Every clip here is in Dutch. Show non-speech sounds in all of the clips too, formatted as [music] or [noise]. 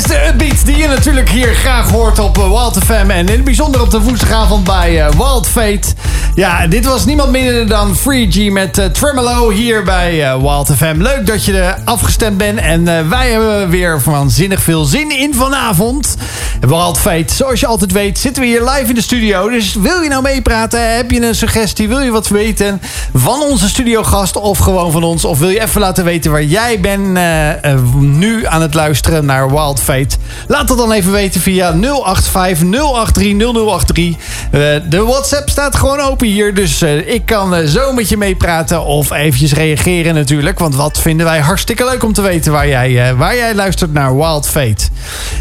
is de upbeat die je natuurlijk hier graag hoort op eh, Wild FM. En in het bijzonder op de woensdagavond bij uh, Wild Fate. Ja, dit was niemand minder dan Free G met uh, Tremolo hier bij uh, Wild FM. Leuk dat je er afgestemd bent. En wij hebben weer waanzinnig veel zin in vanavond. Wild Fate, zoals je altijd weet, zitten we hier live in de studio. Dus wil je nou meepraten? Heb je een suggestie? Wil je wat weten van onze studiogast of gewoon van ons? Of wil je even laten weten waar jij bent nu aan het luisteren naar Wild Fate? Laat dat dan even weten via 085 083 0083. de WhatsApp staat gewoon open hier. Dus uh, ik kan uh, zo met je meepraten of eventjes reageren natuurlijk. Want wat vinden wij hartstikke leuk om te weten waar jij, waar jij luistert naar Wild Fate.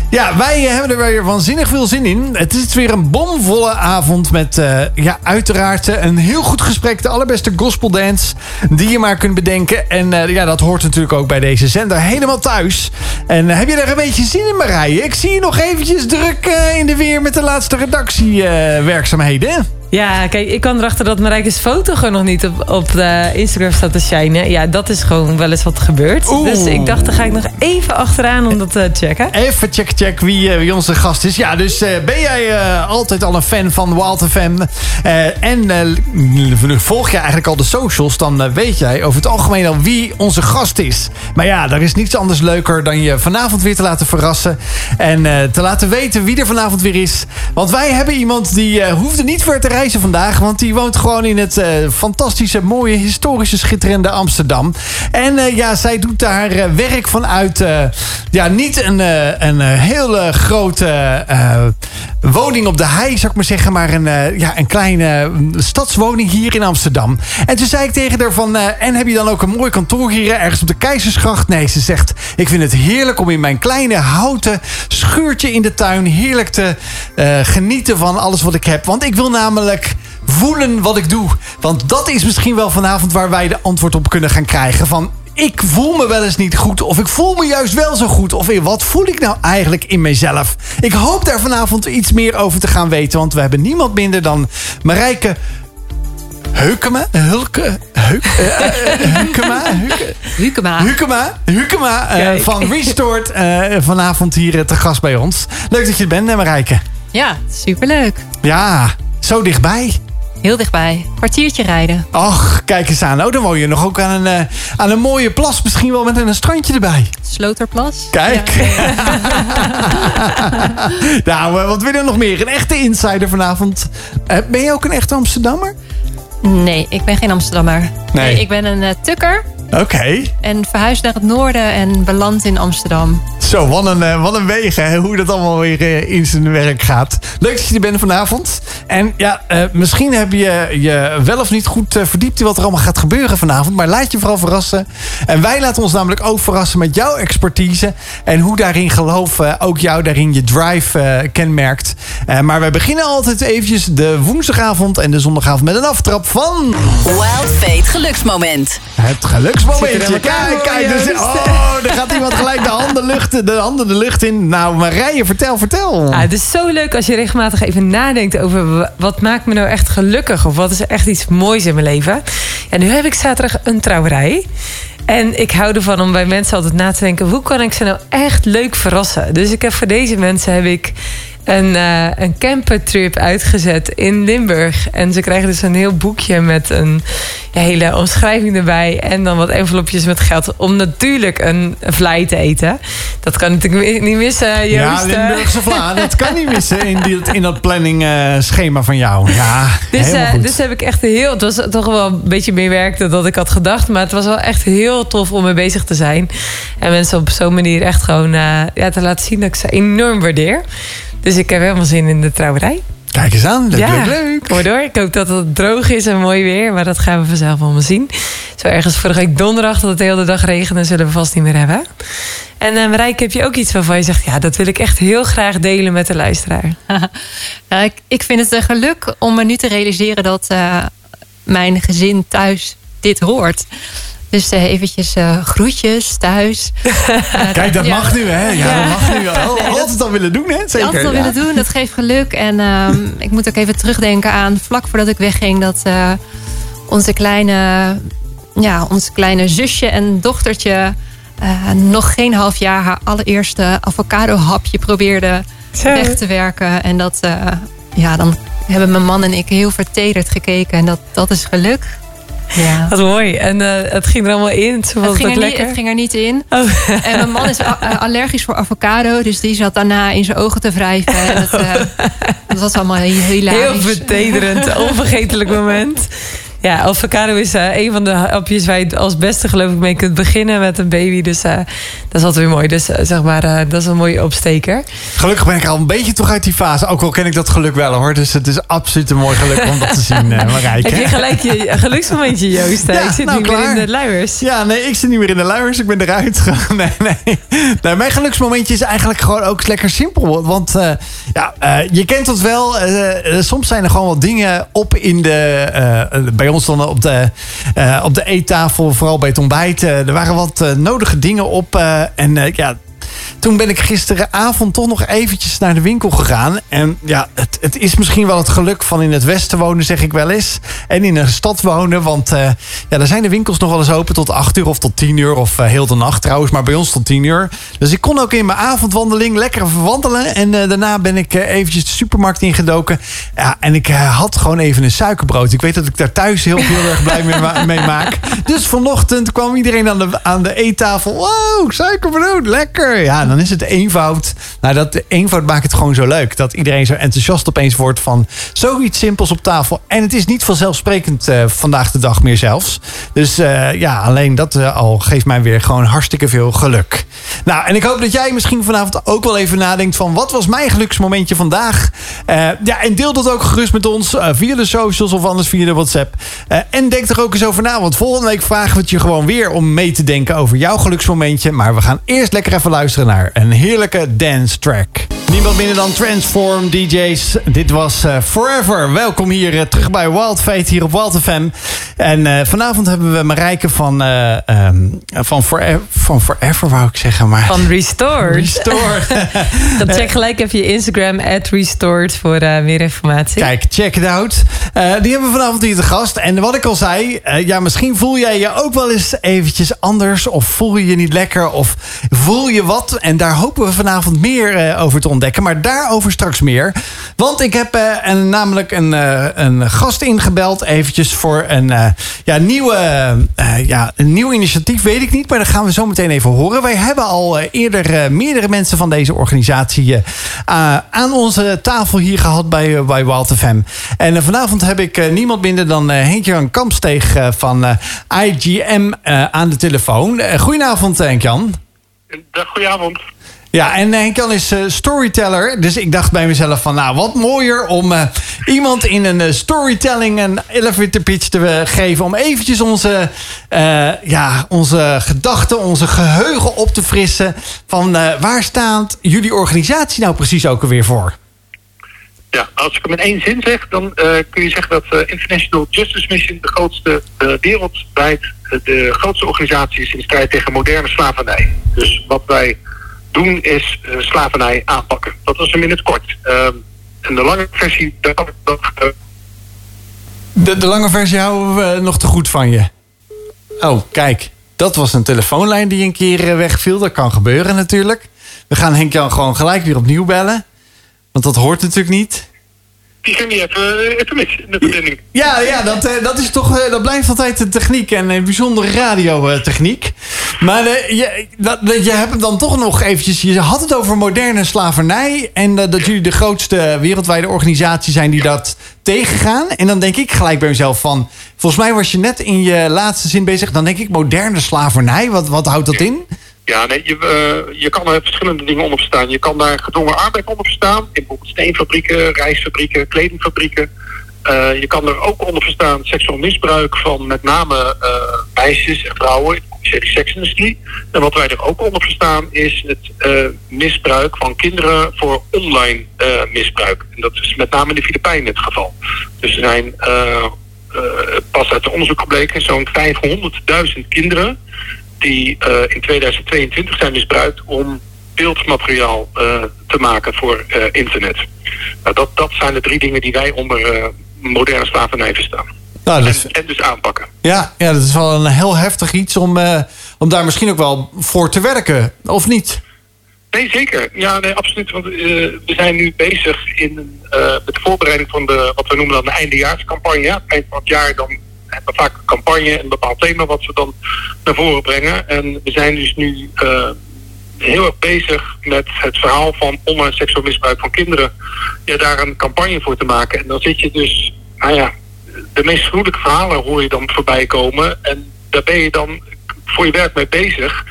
Ja, wij hebben er weer waanzinnig veel zin in. Het is weer een bomvolle avond met ja, uiteraard een heel goed gesprek. De allerbeste gospel dance die je maar kunt bedenken. En ja, dat hoort natuurlijk ook bij deze zender helemaal thuis. En heb je er een beetje zin in Marije? Ik zie je nog eventjes druk in de weer met de laatste redactiewerkzaamheden. Ja, kijk, ik kwam erachter dat Marijke's foto gewoon nog niet op, op de Instagram staat te shinen. Ja, dat is gewoon wel eens wat gebeurd. Oeh. Dus ik dacht, dan ga ik nog even achteraan om dat te checken. Even check, check wie, uh, wie onze gast is. Ja, dus uh, ben jij uh, altijd al een fan van Wild FM? en volg je eigenlijk al de socials, dan weet jij over het algemeen al wie onze gast is. Maar ja, er is niets anders leuker dan je vanavond weer te laten verrassen. En te laten weten wie er vanavond weer is. Want wij hebben iemand die hoeft er niet voor te vandaag. Want die woont gewoon in het uh, fantastische, mooie, historische, schitterende Amsterdam. En uh, ja, zij doet daar uh, werk vanuit... ja, niet een, een hele grote woning op de hei, zou ik maar zeggen. Maar een, ja, een kleine stadswoning hier in Amsterdam. En toen zei ik tegen haar van... en heb je dan ook een mooi kantoor hier ergens op de Keizersgracht? Nee, ze zegt... Ik vind het heerlijk om in mijn kleine houten schuurtje in de tuin... heerlijk te genieten van alles wat ik heb. Want ik wil namelijk voelen wat ik doe. Want dat is misschien wel vanavond waar wij de antwoord op kunnen gaan krijgen. Van ik voel me wel eens niet goed. Of ik voel me juist wel zo goed. Of wat voel ik nou eigenlijk in mezelf? Ik hoop daar vanavond iets meer over te gaan weten. Want we hebben niemand minder dan Marijke Heukema? Hulke? Heuk, Hukema? Hukema. Hukema. Hukema van Restored. Uh, vanavond hier te gast bij ons. Leuk dat je er bent, Marijke. Ja, superleuk. Ja, zo dichtbij. Heel dichtbij. Kwartiertje rijden. Och, kijk eens aan. Oh, dan woon je nog ook aan een, uh, aan een mooie plas. Misschien wel met een strandje erbij. Sloterplas. Kijk. Ja. [laughs] nou, wat willen we nog meer? Een echte insider vanavond. Uh, ben je ook een echte Amsterdammer? Nee, ik ben geen Amsterdammer. Nee. nee ik ben een uh, tukker. Oké. Okay. En verhuisd naar het noorden en beland in Amsterdam. Zo, wat een, wat een wegen. Hè? Hoe dat allemaal weer in zijn werk gaat. Leuk dat je er bent vanavond. En ja, uh, misschien heb je je wel of niet goed verdiept in wat er allemaal gaat gebeuren vanavond. Maar laat je vooral verrassen. En wij laten ons namelijk ook verrassen met jouw expertise. En hoe daarin geloof uh, ook jou daarin je drive kenmerkt. maar wij beginnen altijd eventjes de woensdagavond en de zondagavond met een aftrap van... Wild Fate geluksmoment. Het geluksmomentje. Kijk, kijk. Dus, oh, [laughs] er gaat iemand gelijk de handen, lucht, de handen de lucht in. Nou, Marije, vertel, vertel. Ja, het is zo leuk als je regelmatig even nadenkt over wat maakt me nou echt gelukkig? Of wat is echt iets moois in mijn leven? Ja, nu heb ik zaterdag een trouwerij. En ik hou ervan om bij mensen altijd na te denken... hoe kan ik ze nou echt leuk verrassen? Dus ik heb voor deze mensen heb ik een, uh, een campertrip uitgezet in Limburg. En ze krijgen dus een heel boekje met een ja, hele omschrijving erbij. En dan wat envelopjes met geld. Om natuurlijk een vlei te eten. Dat kan natuurlijk niet missen, Joost. Ja, Limburgse vla. dat kan niet missen in, die, in dat planning uh, schema van jou. Ja, dus, uh, dus heb ik echt heel... Het was toch wel een beetje meer werk dan dat ik had gedacht. Maar het was wel echt heel tof om mee bezig te zijn. En mensen op zo'n manier echt gewoon ja, te laten zien dat ik ze enorm waardeer. Dus ik heb helemaal zin in de trouwerij. Kijk eens aan, leuk, ja, leuk, leuk. Mooi door. Ik hoop dat het droog is en mooi weer. Maar dat gaan we vanzelf allemaal zien. Zo ergens vorige week donderdag dat het de hele dag regende... zullen we vast niet meer hebben. En uh, Marijke, heb je ook iets waarvan je zegt... ja, dat wil ik echt heel graag delen met de luisteraar? nou, [laughs] ik, ik vind het een geluk om me nu te realiseren... dat uh, mijn gezin thuis dit hoort. Dus uh, eventjes uh, groetjes thuis. Uh, [laughs] Kijk, dat ja. mag nu, hè? Ja, ja. dat mag nu. Oh, altijd al willen doen, hè? Zeker. Altijd al ja. willen doen, dat geeft geluk. En um, [laughs] ik moet ook even terugdenken aan vlak voordat ik wegging... dat onze, kleine, ja, onze kleine zusje en dochtertje eh, nog geen half jaar haar allereerste avocado-hapje probeerde Zo. weg te werken. En dat, eh, ja, dan hebben mijn man en ik heel vertederd gekeken. En dat, dat is geluk. Ja. Wat mooi. En eh, het ging er allemaal in. Het ging, er niet, lekker. het ging er niet in. Oh. [laughs] En mijn man is allergisch voor avocado. Dus die zat daarna in zijn ogen te wrijven. En dat, eh, [laughs] dat was allemaal heel hilarisch. Heel vertederend, [laughs] onvergetelijk moment. Ja, avocado is eh, een van de hapjes waar je als beste geloof ik mee kunt beginnen met een baby. Dus eh, dat is altijd weer mooi. Dus eh, zeg maar, dat is een mooie opsteker. Gelukkig ben ik al een beetje toch uit die fase. Ook al ken ik dat geluk wel hoor. Dus het is absoluut een mooi geluk om dat te zien, [laughs] Marijke. Heb je gelijk je [laughs] geluksmomentje, Joost? Ja, ik zit nou, nu weer klaar. in de luiers. Ja, nee, ik zit niet meer in de luiers. Ik ben eruit. [laughs] nee, nee. nee, mijn geluksmomentje is eigenlijk gewoon ook lekker simpel. Want ja, je kent het wel. soms zijn er gewoon wat dingen op in de... bij ons dan op de, eh, op de eettafel, vooral bij het ontbijt. eh, er waren wat eh, nodige dingen op. en ja, toen ben ik gisteravond toch nog eventjes naar de winkel gegaan. En ja, het, het is misschien wel het geluk van in het westen wonen, zeg ik wel eens. En in een stad wonen. Want eh, ja, daar zijn de winkels nog wel eens open tot 8 uur of tot 10 uur. Of eh, heel de nacht trouwens, maar bij ons tot 10 uur. Dus ik kon ook in mijn avondwandeling lekker even wandelen. En eh, daarna ben ik eventjes de supermarkt ingedoken. Ja, en ik had gewoon even een suikerbrood. Ik weet dat ik daar thuis heel, heel erg blij mee maak. Dus vanochtend kwam iedereen aan de, aan de eettafel. Wow, suikerbrood, lekker. Ja, dan is het eenvoud. Nou, dat eenvoud maakt het gewoon zo leuk. Dat iedereen zo enthousiast opeens wordt van zoiets simpels op tafel. En het is niet vanzelfsprekend eh, vandaag de dag meer zelfs. Dus eh, ja, alleen dat eh, al geeft mij weer gewoon hartstikke veel geluk. Nou, en ik hoop dat jij misschien vanavond ook wel even nadenkt van wat was mijn geluksmomentje vandaag? Eh, ja, en deel dat ook gerust met ons eh, via de socials of anders via de WhatsApp. Eh, en denk er ook eens over na, want volgende week vragen we het je gewoon weer om mee te denken over jouw geluksmomentje. Maar we gaan eerst lekker even luisteren naar een heerlijke dance track. Niemand minder dan Transform DJ's. Dit was Forever. Welkom hier terug bij Wild Fate hier op Wild FM. En vanavond hebben we Marijke van, eh, ehm, van, Forever, van Forever, wou ik zeggen. Maar Van Restored. Restore. [laughs] Dan check gelijk even je Instagram, at Restored, voor eh, meer informatie. Kijk, check it out. Eh, die hebben we vanavond hier te gast. En wat ik al zei, eh, ja, misschien voel jij je ook wel eens eventjes anders. Of voel je je niet lekker. Of voel je wat. En daar hopen we vanavond meer over te ontdekken. Maar daarover straks meer. Want ik heb namelijk een, een gast ingebeld. Eventjes voor een, ja, nieuwe, ja, een nieuw initiatief. Weet ik niet, maar dat gaan we zo meteen even horen. Wij hebben al eerder meerdere mensen van deze organisatie aan onze tafel hier gehad bij, eh, bij Wild FM. En eh, vanavond heb ik eh, niemand minder dan Henk-Jan Kampsteeg van IGM aan de telefoon. Goedenavond Henk-Jan. Dag, goedenavond. Ja, en Henk-Jan is storyteller. Dus ik dacht bij mezelf van, nou, wat mooier om iemand in een storytelling een elevator pitch te geven. Om eventjes onze, ja, onze gedachten, onze geheugen op te frissen. Van waar staat jullie organisatie nou precies ook alweer voor? Ja, als ik hem in één zin zeg, dan eh, kun je zeggen dat eh, International Justice Mission de grootste eh, wereldwijd de grootste organisatie is in de strijd tegen moderne slavernij. Dus wat wij doen is slavernij aanpakken. Dat was hem in het kort. Ehm, en de lange versie, daar kan ik De, de lange versie houden we nog te goed van je. Oh, kijk. Dat was een telefoonlijn die een keer wegviel. Dat kan gebeuren natuurlijk. We gaan Henk-Jan gewoon gelijk weer opnieuw bellen. Want dat hoort natuurlijk niet. die ging niet even, eh, even mis in de verbinding. Ja, ja dat, eh, dat, is toch, eh, dat blijft altijd de techniek. En een bijzondere radiotechniek. Maar je, dat, dat- je hebt het dan toch nog eventjes... Je had het over moderne slavernij. En dat jullie de grootste wereldwijde organisatie zijn die dat tegengaan. En dan denk ik gelijk bij mezelf van... Volgens mij was je net in je laatste zin bezig. Dan denk ik moderne slavernij. Wat, wat houdt dat in? Ja, nee, je, eh, je kan er verschillende dingen onder verstaan. Je kan daar gedwongen arbeid onder verstaan. In bijvoorbeeld steenfabrieken, rijstfabrieken, kledingfabrieken. Eh, je kan er ook onder verstaan seksueel misbruik van met name eh, meisjes en vrouwen in de seksindustrie. En wat wij er ook onder verstaan is het misbruik van kinderen voor online misbruik. En dat is met name in de Filipijnen het geval. Dus er zijn pas uit het onderzoek gebleken zo'n 500.000 kinderen die eh, in 2022 zijn misbruikt om beeldmateriaal eh, te maken voor eh, internet. Nou, dat, dat zijn de drie dingen die wij onder moderne slavernij verstaan. Nou, dat En, dus aanpakken. ja, ja, dat is wel een heel heftig iets om, om daar misschien ook wel voor te werken, of niet? Nee, zeker. Ja, nee, absoluut. Want we zijn nu bezig in, met de voorbereiding van de, wat we noemen dan de eindejaarscampagne. Eind van het jaar dan hebben vaak een campagne en een bepaald thema wat we dan naar voren brengen. En we zijn dus nu uh, heel erg bezig met het verhaal van online seksueel misbruik van kinderen. Ja, daar een campagne voor te maken. En dan zit je dus, nou ja, de meest gruwelijke verhalen hoor je dan voorbij komen. En daar ben je dan voor je werk mee bezig.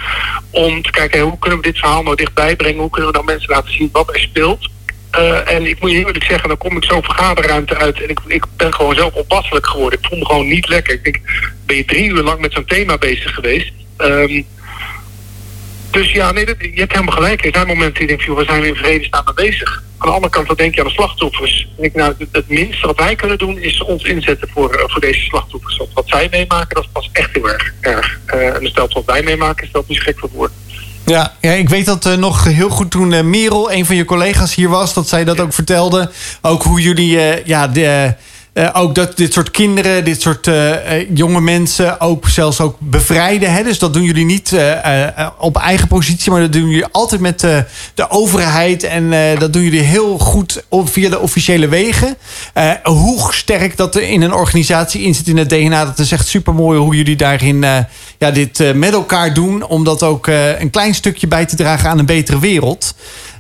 Om te kijken, hoe kunnen we dit verhaal nou dichtbij brengen? Hoe kunnen we dan mensen laten zien wat er speelt? Uh, en ik moet je eerlijk zeggen, dan kom ik zo'n vergaderruimte uit en ik, ik ben gewoon zelf oppasselijk geworden. Ik voel me gewoon niet lekker. Ik denk, ben je drie uur lang met zo'n thema bezig geweest? Um, dus ja, nee, je hebt helemaal gelijk. Er zijn momenten die je denkt, waar zijn we in vredesnaam mee bezig? Aan de andere kant, dan denk je aan de slachtoffers. Ik, nou, het, minste wat wij kunnen doen is ons inzetten voor, uh, voor deze slachtoffers. Want wat zij meemaken, dat is pas echt heel erg. Uh, en stelt wat wij meemaken, is dat niet gek voor woord. Ja, ja, ik weet dat uh, nog heel goed toen uh, Merel, een van je collega's hier was, dat zij dat ook vertelde. Ook hoe jullie uh, ja, de, uh, ook dat dit soort kinderen, dit soort uh, jonge mensen ook zelfs ook bevrijden. Hè? Dus dat doen jullie niet op eigen positie, maar dat doen jullie altijd met de overheid. En dat doen jullie heel goed via de officiële wegen. hoe sterk dat er in een organisatie in zit in het DNA, dat is echt super mooi hoe jullie daarin ja, dit met elkaar doen. Om dat ook een klein stukje bij te dragen aan een betere wereld.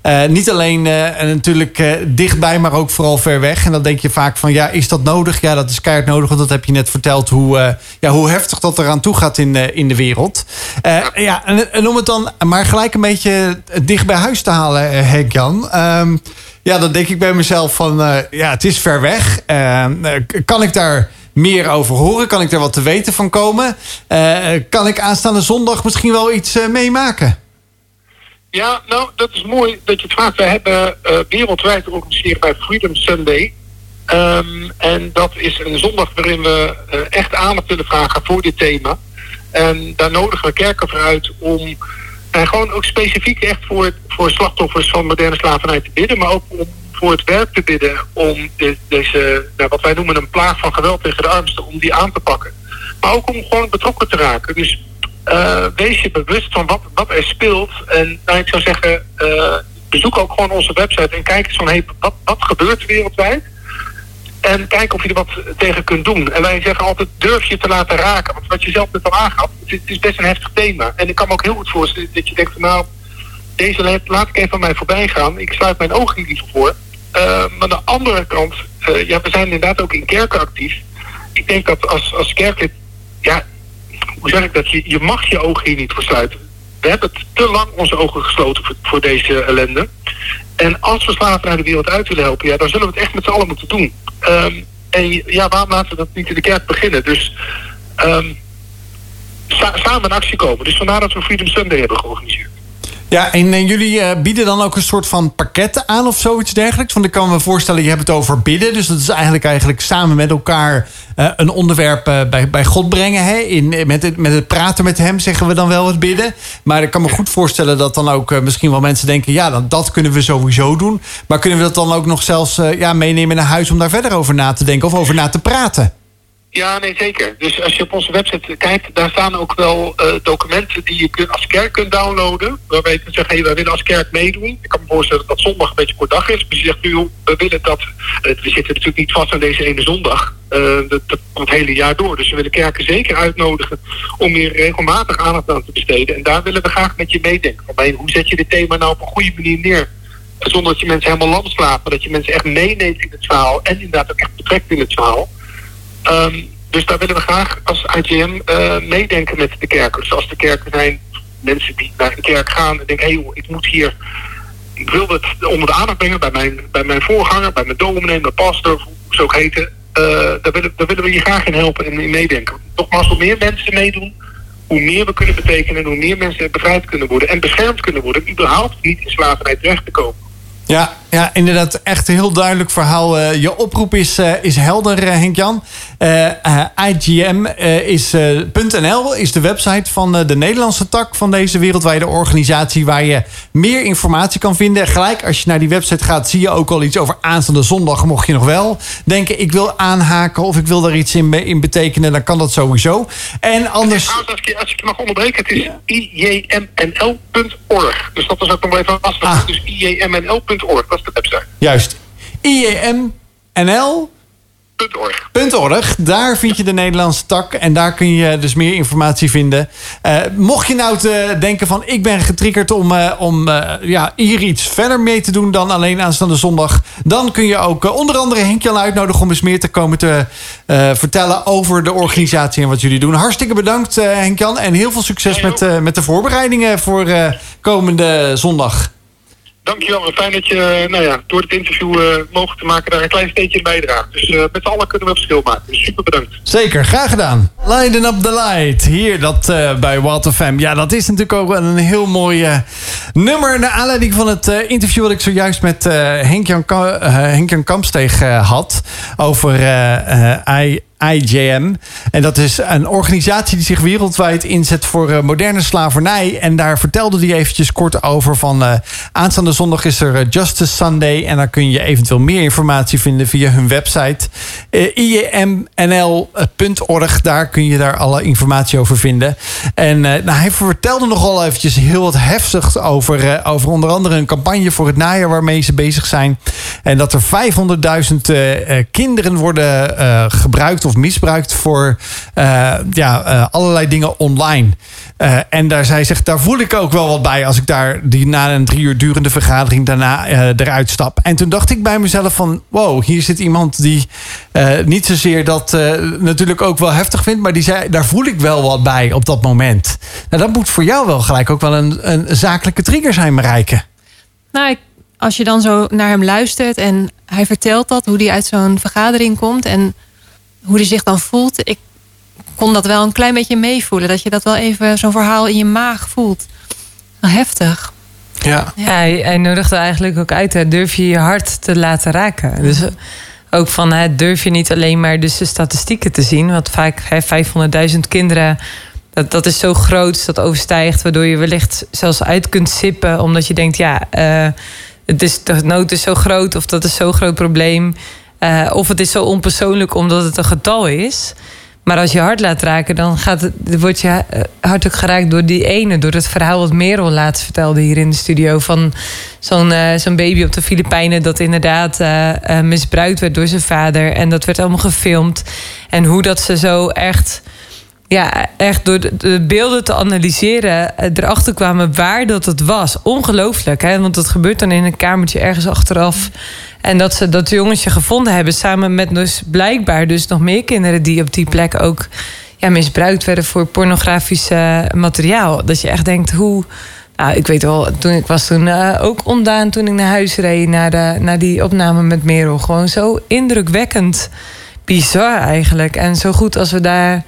Uh, niet alleen uh, natuurlijk uh, dichtbij, maar ook vooral ver weg. En dan denk je vaak van, ja, is dat nodig? Ja, dat is keihard nodig, want dat heb je net verteld... hoe, ja, hoe heftig dat eraan toe gaat in, in de wereld. ja, en, en, om het dan maar gelijk een beetje dicht bij huis te halen, Henk-Jan... Um, ja, dan denk ik bij mezelf van, ja, het is ver weg. Ehm, kan ik daar meer over horen? Kan ik daar wat te weten van komen? kan ik aanstaande zondag misschien wel iets meemaken? Ja, nou, dat is mooi dat je het vraagt. We hebben uh, wereldwijd georganiseerd bij Freedom Sunday. Um, en dat is een zondag waarin we uh, echt aandacht willen vragen voor dit thema. En daar nodigen we kerken voor uit om en gewoon ook specifiek echt voor, voor slachtoffers van moderne slavernij te bidden, maar ook om voor het werk te bidden om de, deze, nou, wat wij noemen een plaag van geweld tegen de armsten, om die aan te pakken. Maar ook om gewoon betrokken te raken. Dus uh, wees je bewust van wat, wat er speelt. En nou, ik zou zeggen, uh, bezoek ook gewoon onze website en kijk eens van hey, wat, wat gebeurt wereldwijd. En kijk of je er wat tegen kunt doen. En wij zeggen altijd, durf je te laten raken. Want wat je zelf net al aangaf, het is best een heftig thema. En ik kan me ook heel goed voorstellen dat je denkt nou, deze laat ik even aan mij voorbij gaan. Ik sluit mijn ogen niet voor. Uh, maar aan de andere kant, ja, we zijn inderdaad ook in kerken actief. Ik denk dat als, als kerklid, ja, hoe zeg ik dat, je, je mag je ogen hier niet voor sluiten. We hebben te lang onze ogen gesloten voor, deze ellende. En als we slavernij de wereld uit willen helpen, ja, dan zullen we het echt met z'n allen moeten doen. Um, en ja, waarom laten we dat niet in de kerk beginnen? Dus sa samen in actie komen. Dus vandaar dat we Freedom Sunday hebben georganiseerd. Ja, en, en jullie uh, bieden dan ook een soort van pakketten aan of zoiets dergelijks? Want ik kan me voorstellen, je hebt het over bidden. Dus dat is eigenlijk, eigenlijk samen met elkaar uh, een onderwerp bij, bij God brengen. Hè? In, met, het, met het praten met hem zeggen we dan wel het bidden. Maar ik kan me goed voorstellen dat dan ook misschien wel mensen denken... ja, dan, dat kunnen we sowieso doen. Maar kunnen we dat dan ook nog zelfs ja, meenemen naar huis... om daar verder over na te denken of over na te praten? Ja, nee, zeker. Dus als je op onze website kijkt, daar staan ook wel uh, documenten die je als kerk kunt downloaden. Waarbij je kunt zeggen, hey, wij willen als kerk meedoen. Ik kan me voorstellen dat zondag een beetje kort dag is. Maar je zegt nu, we willen dat... Uh, we zitten natuurlijk niet vast aan deze ene zondag. Uh, dat, dat het hele jaar door. Dus we willen kerken zeker uitnodigen om hier regelmatig aandacht aan te besteden. En daar willen we graag met je meedenken. Hoe zet je dit thema nou op een goede manier neer? Zonder dat je mensen helemaal lam slaat, maar dat je mensen echt meeneemt in het verhaal. En inderdaad ook echt betrekt in het verhaal. Um, dus daar willen we graag als IGM uh, meedenken met de kerken. Dus als de kerken zijn mensen die naar de kerk gaan en denken... hé, hey, ik moet hier... Ik wil het onder de aandacht brengen bij mijn, bij mijn voorganger, bij mijn dominee, mijn pastor, hoe ze ook heten. Uh, daar, willen, daar willen we je graag in helpen en in meedenken. Nogmaals, hoe meer mensen meedoen, hoe meer we kunnen betekenen... en hoe meer mensen bevrijd kunnen worden en beschermd kunnen worden... überhaupt niet in slavernij terecht te komen. Ja, ja, inderdaad. Echt een heel duidelijk verhaal. Eh, je oproep is, eh, is helder, uh, Henk-Jan. IGM is, de website van de Nederlandse tak van deze wereldwijde organisatie... waar je meer informatie kan vinden. Gelijk als je naar die website gaat, zie je ook al iets over aanstaande zondag. Mocht je nog wel denken, ik wil aanhaken of ik wil daar iets in, in betekenen... dan kan dat sowieso. En anders... Als ik, als ik mag onderbreken, het is ijmnl.org. Dus dat is ook nog even lastig. Ah. Dus ijmnl.org. Dat is de website. Juist. IEMNL. .org. Daar vind je de Nederlandse tak en daar kun je dus meer informatie vinden. Uh, mocht je nou te denken van ik ben getriggerd om, uh, om uh, ja, hier iets verder mee te doen dan alleen aanstaande zondag. Dan kun je ook onder andere Henk-Jan uitnodigen om eens meer te komen te vertellen over de organisatie en wat jullie doen. Hartstikke bedankt Henk-Jan en heel veel succes met, met de voorbereidingen voor komende zondag. Dankjewel. Fijn dat je nou ja, door het interview uh, mogelijk te maken daar een klein steentje in bijdraagt. Dus uh, met z'n allen kunnen we verschil maken. Dus super bedankt. Zeker, graag gedaan. Lighten up the light. Hier dat bij Walter Fam. Ja, dat is natuurlijk ook een heel mooi nummer. Naar aanleiding van het interview wat ik zojuist met Henk-Jan Henk Kampsteeg had. Over I IJM. En dat is een organisatie die zich wereldwijd inzet voor uh, moderne slavernij. En daar vertelde hij eventjes kort over van... Uh, aanstaande zondag is er uh, Justice Sunday. En daar kun je eventueel meer informatie vinden via hun website. IEMNL.org. Daar kun je daar alle informatie over vinden. En nou, hij vertelde nogal eventjes heel wat heftig over... over onder andere een campagne voor het najaar waarmee ze bezig zijn. En dat er 500.000 kinderen worden gebruikt of misbruikt voor uh, ja, uh, allerlei dingen online. Uh, en daar zij zegt, daar voel ik ook wel wat bij als ik daar die na een drie uur durende vergadering daarna eruit stap. En toen dacht ik bij mezelf van, wow, hier zit iemand die niet zozeer dat natuurlijk ook wel heftig vindt, maar die zei, daar voel ik wel wat bij op dat moment. Nou, dat moet voor jou wel gelijk ook wel een, een zakelijke trigger zijn, Marijke. Nou, als je dan zo naar hem luistert en hij vertelt dat, hoe hij uit zo'n vergadering komt en hoe hij zich dan voelt. Ik kon dat wel een klein beetje meevoelen. Dat je dat wel even zo'n verhaal in je maag voelt. heftig. Ja. ja hij, hij nodigde eigenlijk ook uit. Hè, durf je je hart te laten raken. Dus ook van hè, durf je niet alleen maar dus de statistieken te zien. Want vaak 500.000 kinderen. Dat, dat is zo groot, dat overstijgt. Waardoor je wellicht zelfs uit kunt sippen. Omdat je denkt, ja, uh, het is, de nood is zo groot. Of dat is zo'n groot probleem. Uh, of het is zo onpersoonlijk omdat het een getal is. Maar als je hart laat raken, dan gaat het, wordt je eh, hart ook geraakt door die ene. Door het verhaal wat Merel laatst vertelde hier in de studio. Van zo'n uh, zo'n baby op de Filipijnen dat inderdaad misbruikt werd door zijn vader. En dat werd allemaal gefilmd. En hoe dat ze zo echt ja, echt door de, beelden te analyseren erachter kwamen waar dat het was. Ongelooflijk, hè? want dat gebeurt dan in een kamertje ergens achteraf. En dat ze dat jongetje gevonden hebben samen met dus blijkbaar dus nog meer kinderen die op die plek ook ja, misbruikt werden voor pornografisch materiaal. Dat je echt denkt, hoe. Nou, ik weet wel, toen ik was toen uh, ook ontdaan toen ik naar huis reed naar, de, naar die opname met Merel. Gewoon zo indrukwekkend bizar eigenlijk. En zo goed als we daar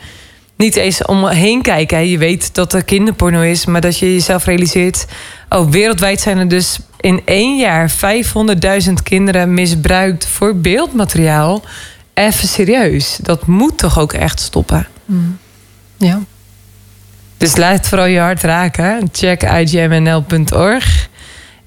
niet eens omheen kijken. Je weet dat er kinderporno is, maar dat je jezelf realiseert. Oh, wereldwijd zijn er dus in één jaar 500.000 kinderen misbruikt voor beeldmateriaal. Even serieus. Dat moet toch ook echt stoppen? Mm. Ja. Dus laat vooral je hart raken. Check igmnl.org.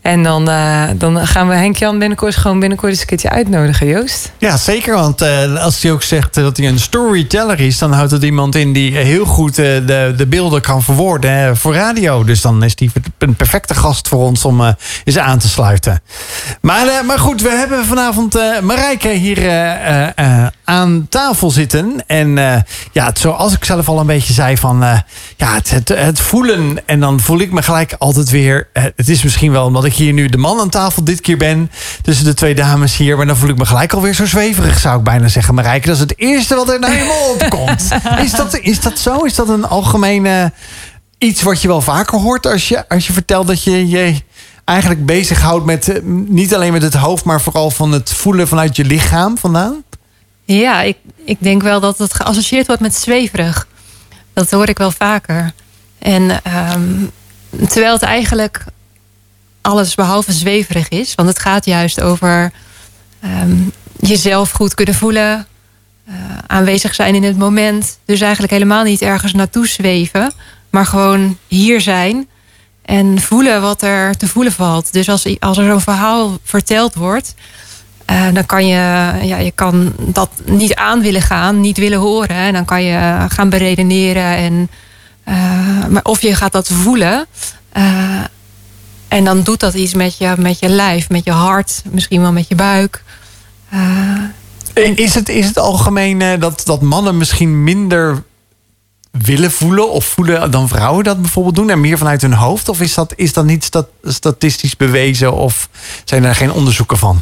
En dan, uh, dan gaan we Henk-Jan binnenkort gewoon binnenkort eens een keertje uitnodigen, Joost. Ja, zeker. Want uh, als hij ook zegt dat hij een storyteller is... dan houdt het iemand in die heel goed de, de beelden kan verwoorden voor radio. Dus dan is hij een perfecte gast voor ons om eens aan te sluiten. Maar, maar goed, we hebben vanavond Marijke hier aan tafel zitten. En ja, zoals ik zelf al een beetje zei van... ja, het, het, het, voelen. En dan voel ik me gelijk altijd weer... het is misschien wel omdat ik hier nu de man aan tafel dit keer ben. Tussen de twee dames hier. Maar dan voel ik me gelijk alweer zo zweverig, zou ik bijna zeggen. Marijke, dat is het eerste wat er naar je mond [laughs] opkomt. Is dat, is dat zo? Is dat een algemene iets wat je wel vaker hoort als je, als je vertelt dat je je eigenlijk bezighoudt met eh, niet alleen met het hoofd, maar vooral van het voelen vanuit je lichaam vandaan? Ja, ik, ik denk wel dat het geassocieerd wordt met zweverig. Dat hoor ik wel vaker. En um, terwijl het eigenlijk alles behalve zweverig is. Want het gaat juist over ehm, jezelf goed kunnen voelen. eh, aanwezig zijn in het moment. Dus eigenlijk helemaal niet ergens naartoe zweven. Maar gewoon hier zijn. En voelen wat er te voelen valt. Dus als, als er zo'n verhaal verteld wordt. Eh, dan kan je, ja, je kan dat niet aan willen gaan, niet willen horen. En dan kan je gaan beredeneren. En, eh, maar of je gaat dat voelen. eh, en dan doet dat iets met je, met je lijf, met je hart, misschien wel met je buik. Is het, is het algemeen dat, dat mannen misschien minder willen voelen of voelen dan vrouwen dat bijvoorbeeld doen en meer vanuit hun hoofd? Of is dat, is dat niet stat- statistisch bewezen of zijn er geen onderzoeken van?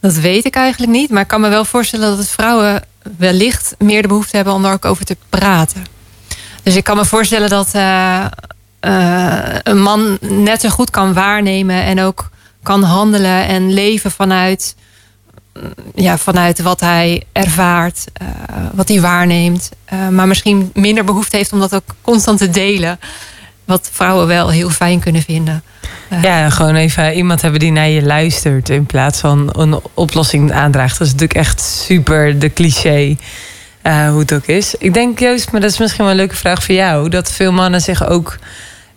Dat weet ik eigenlijk niet. Maar ik kan me wel voorstellen dat het vrouwen wellicht meer de behoefte hebben om daar ook over te praten. Dus ik kan me voorstellen dat eh, eh, een man net zo goed kan waarnemen en ook kan handelen en leven vanuit, mm, ja, vanuit wat hij ervaart, eh, wat hij waarneemt. Maar misschien minder behoefte heeft om dat ook constant te delen. Wat vrouwen wel heel fijn kunnen vinden. Eh, Ja, gewoon even iemand hebben die naar je luistert in plaats van een oplossing aandraagt. Dat is natuurlijk echt super de cliché eh, hoe het ook is. Ik denk Joost, maar dat is misschien wel een leuke vraag voor jou, dat veel mannen zich ook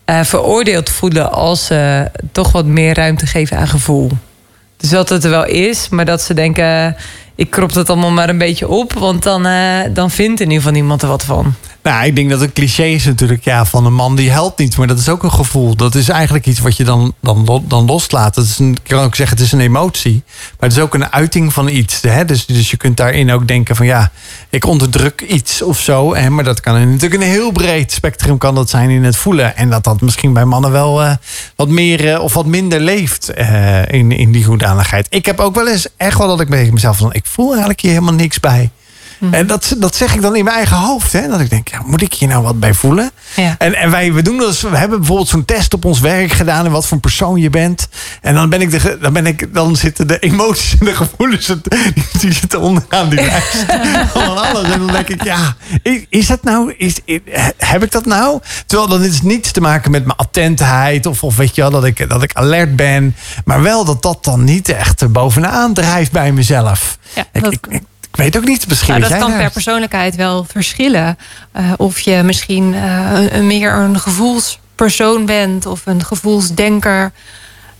eh, veroordeeld voelen als ze toch wat meer ruimte geven aan gevoel. Dus dat het er wel is, maar dat ze denken, ik krop dat allemaal maar een beetje op, want dan, dan vindt in ieder geval niemand er wat van. Nou, ik denk dat het cliché is natuurlijk ja, van een man die helpt niet. Maar dat is ook een gevoel. Dat is eigenlijk iets wat je dan, dan, dan loslaat. Dat is een, ik kan ook zeggen, het is een emotie. Maar het is ook een uiting van iets. Hè? Dus, dus je kunt daarin ook denken van ja, ik onderdruk iets of zo. Hè? Maar dat kan natuurlijk een heel breed spectrum kan dat zijn in het voelen. En dat dat misschien bij mannen wel eh, wat meer eh, of wat minder leeft eh, in, in die hoedanigheid. Ik heb ook wel eens echt wel dat ik bij mezelf van, ik voel eigenlijk hier helemaal niks bij. En dat, dat zeg ik dan in mijn eigen hoofd. Hè? Dat ik denk, ja, moet ik hier nou wat bij voelen? Ja. En, en wij we doen dus, we hebben bijvoorbeeld zo'n test op ons werk gedaan en wat voor een persoon je bent. En dan ben ik de, dan ben ik, dan zitten de emoties en de gevoelens, die, zitten onderaan die lijst. [laughs] Van alles. En dan denk ik, ja, is, dat nou, is, heb ik dat nou? Terwijl dan is niets te maken met mijn attentheid of, of weet je wel, dat ik, dat ik alert ben. Maar wel dat dat dan niet echt bovenaan drijft bij mezelf. Ja, Ik, dat- ik, ik, ik weet ook niet, misschien Nou, dat jij kan daar- per persoonlijkheid wel verschillen. Eh, of je misschien eh, een, een meer een gevoelspersoon bent of een gevoelsdenker.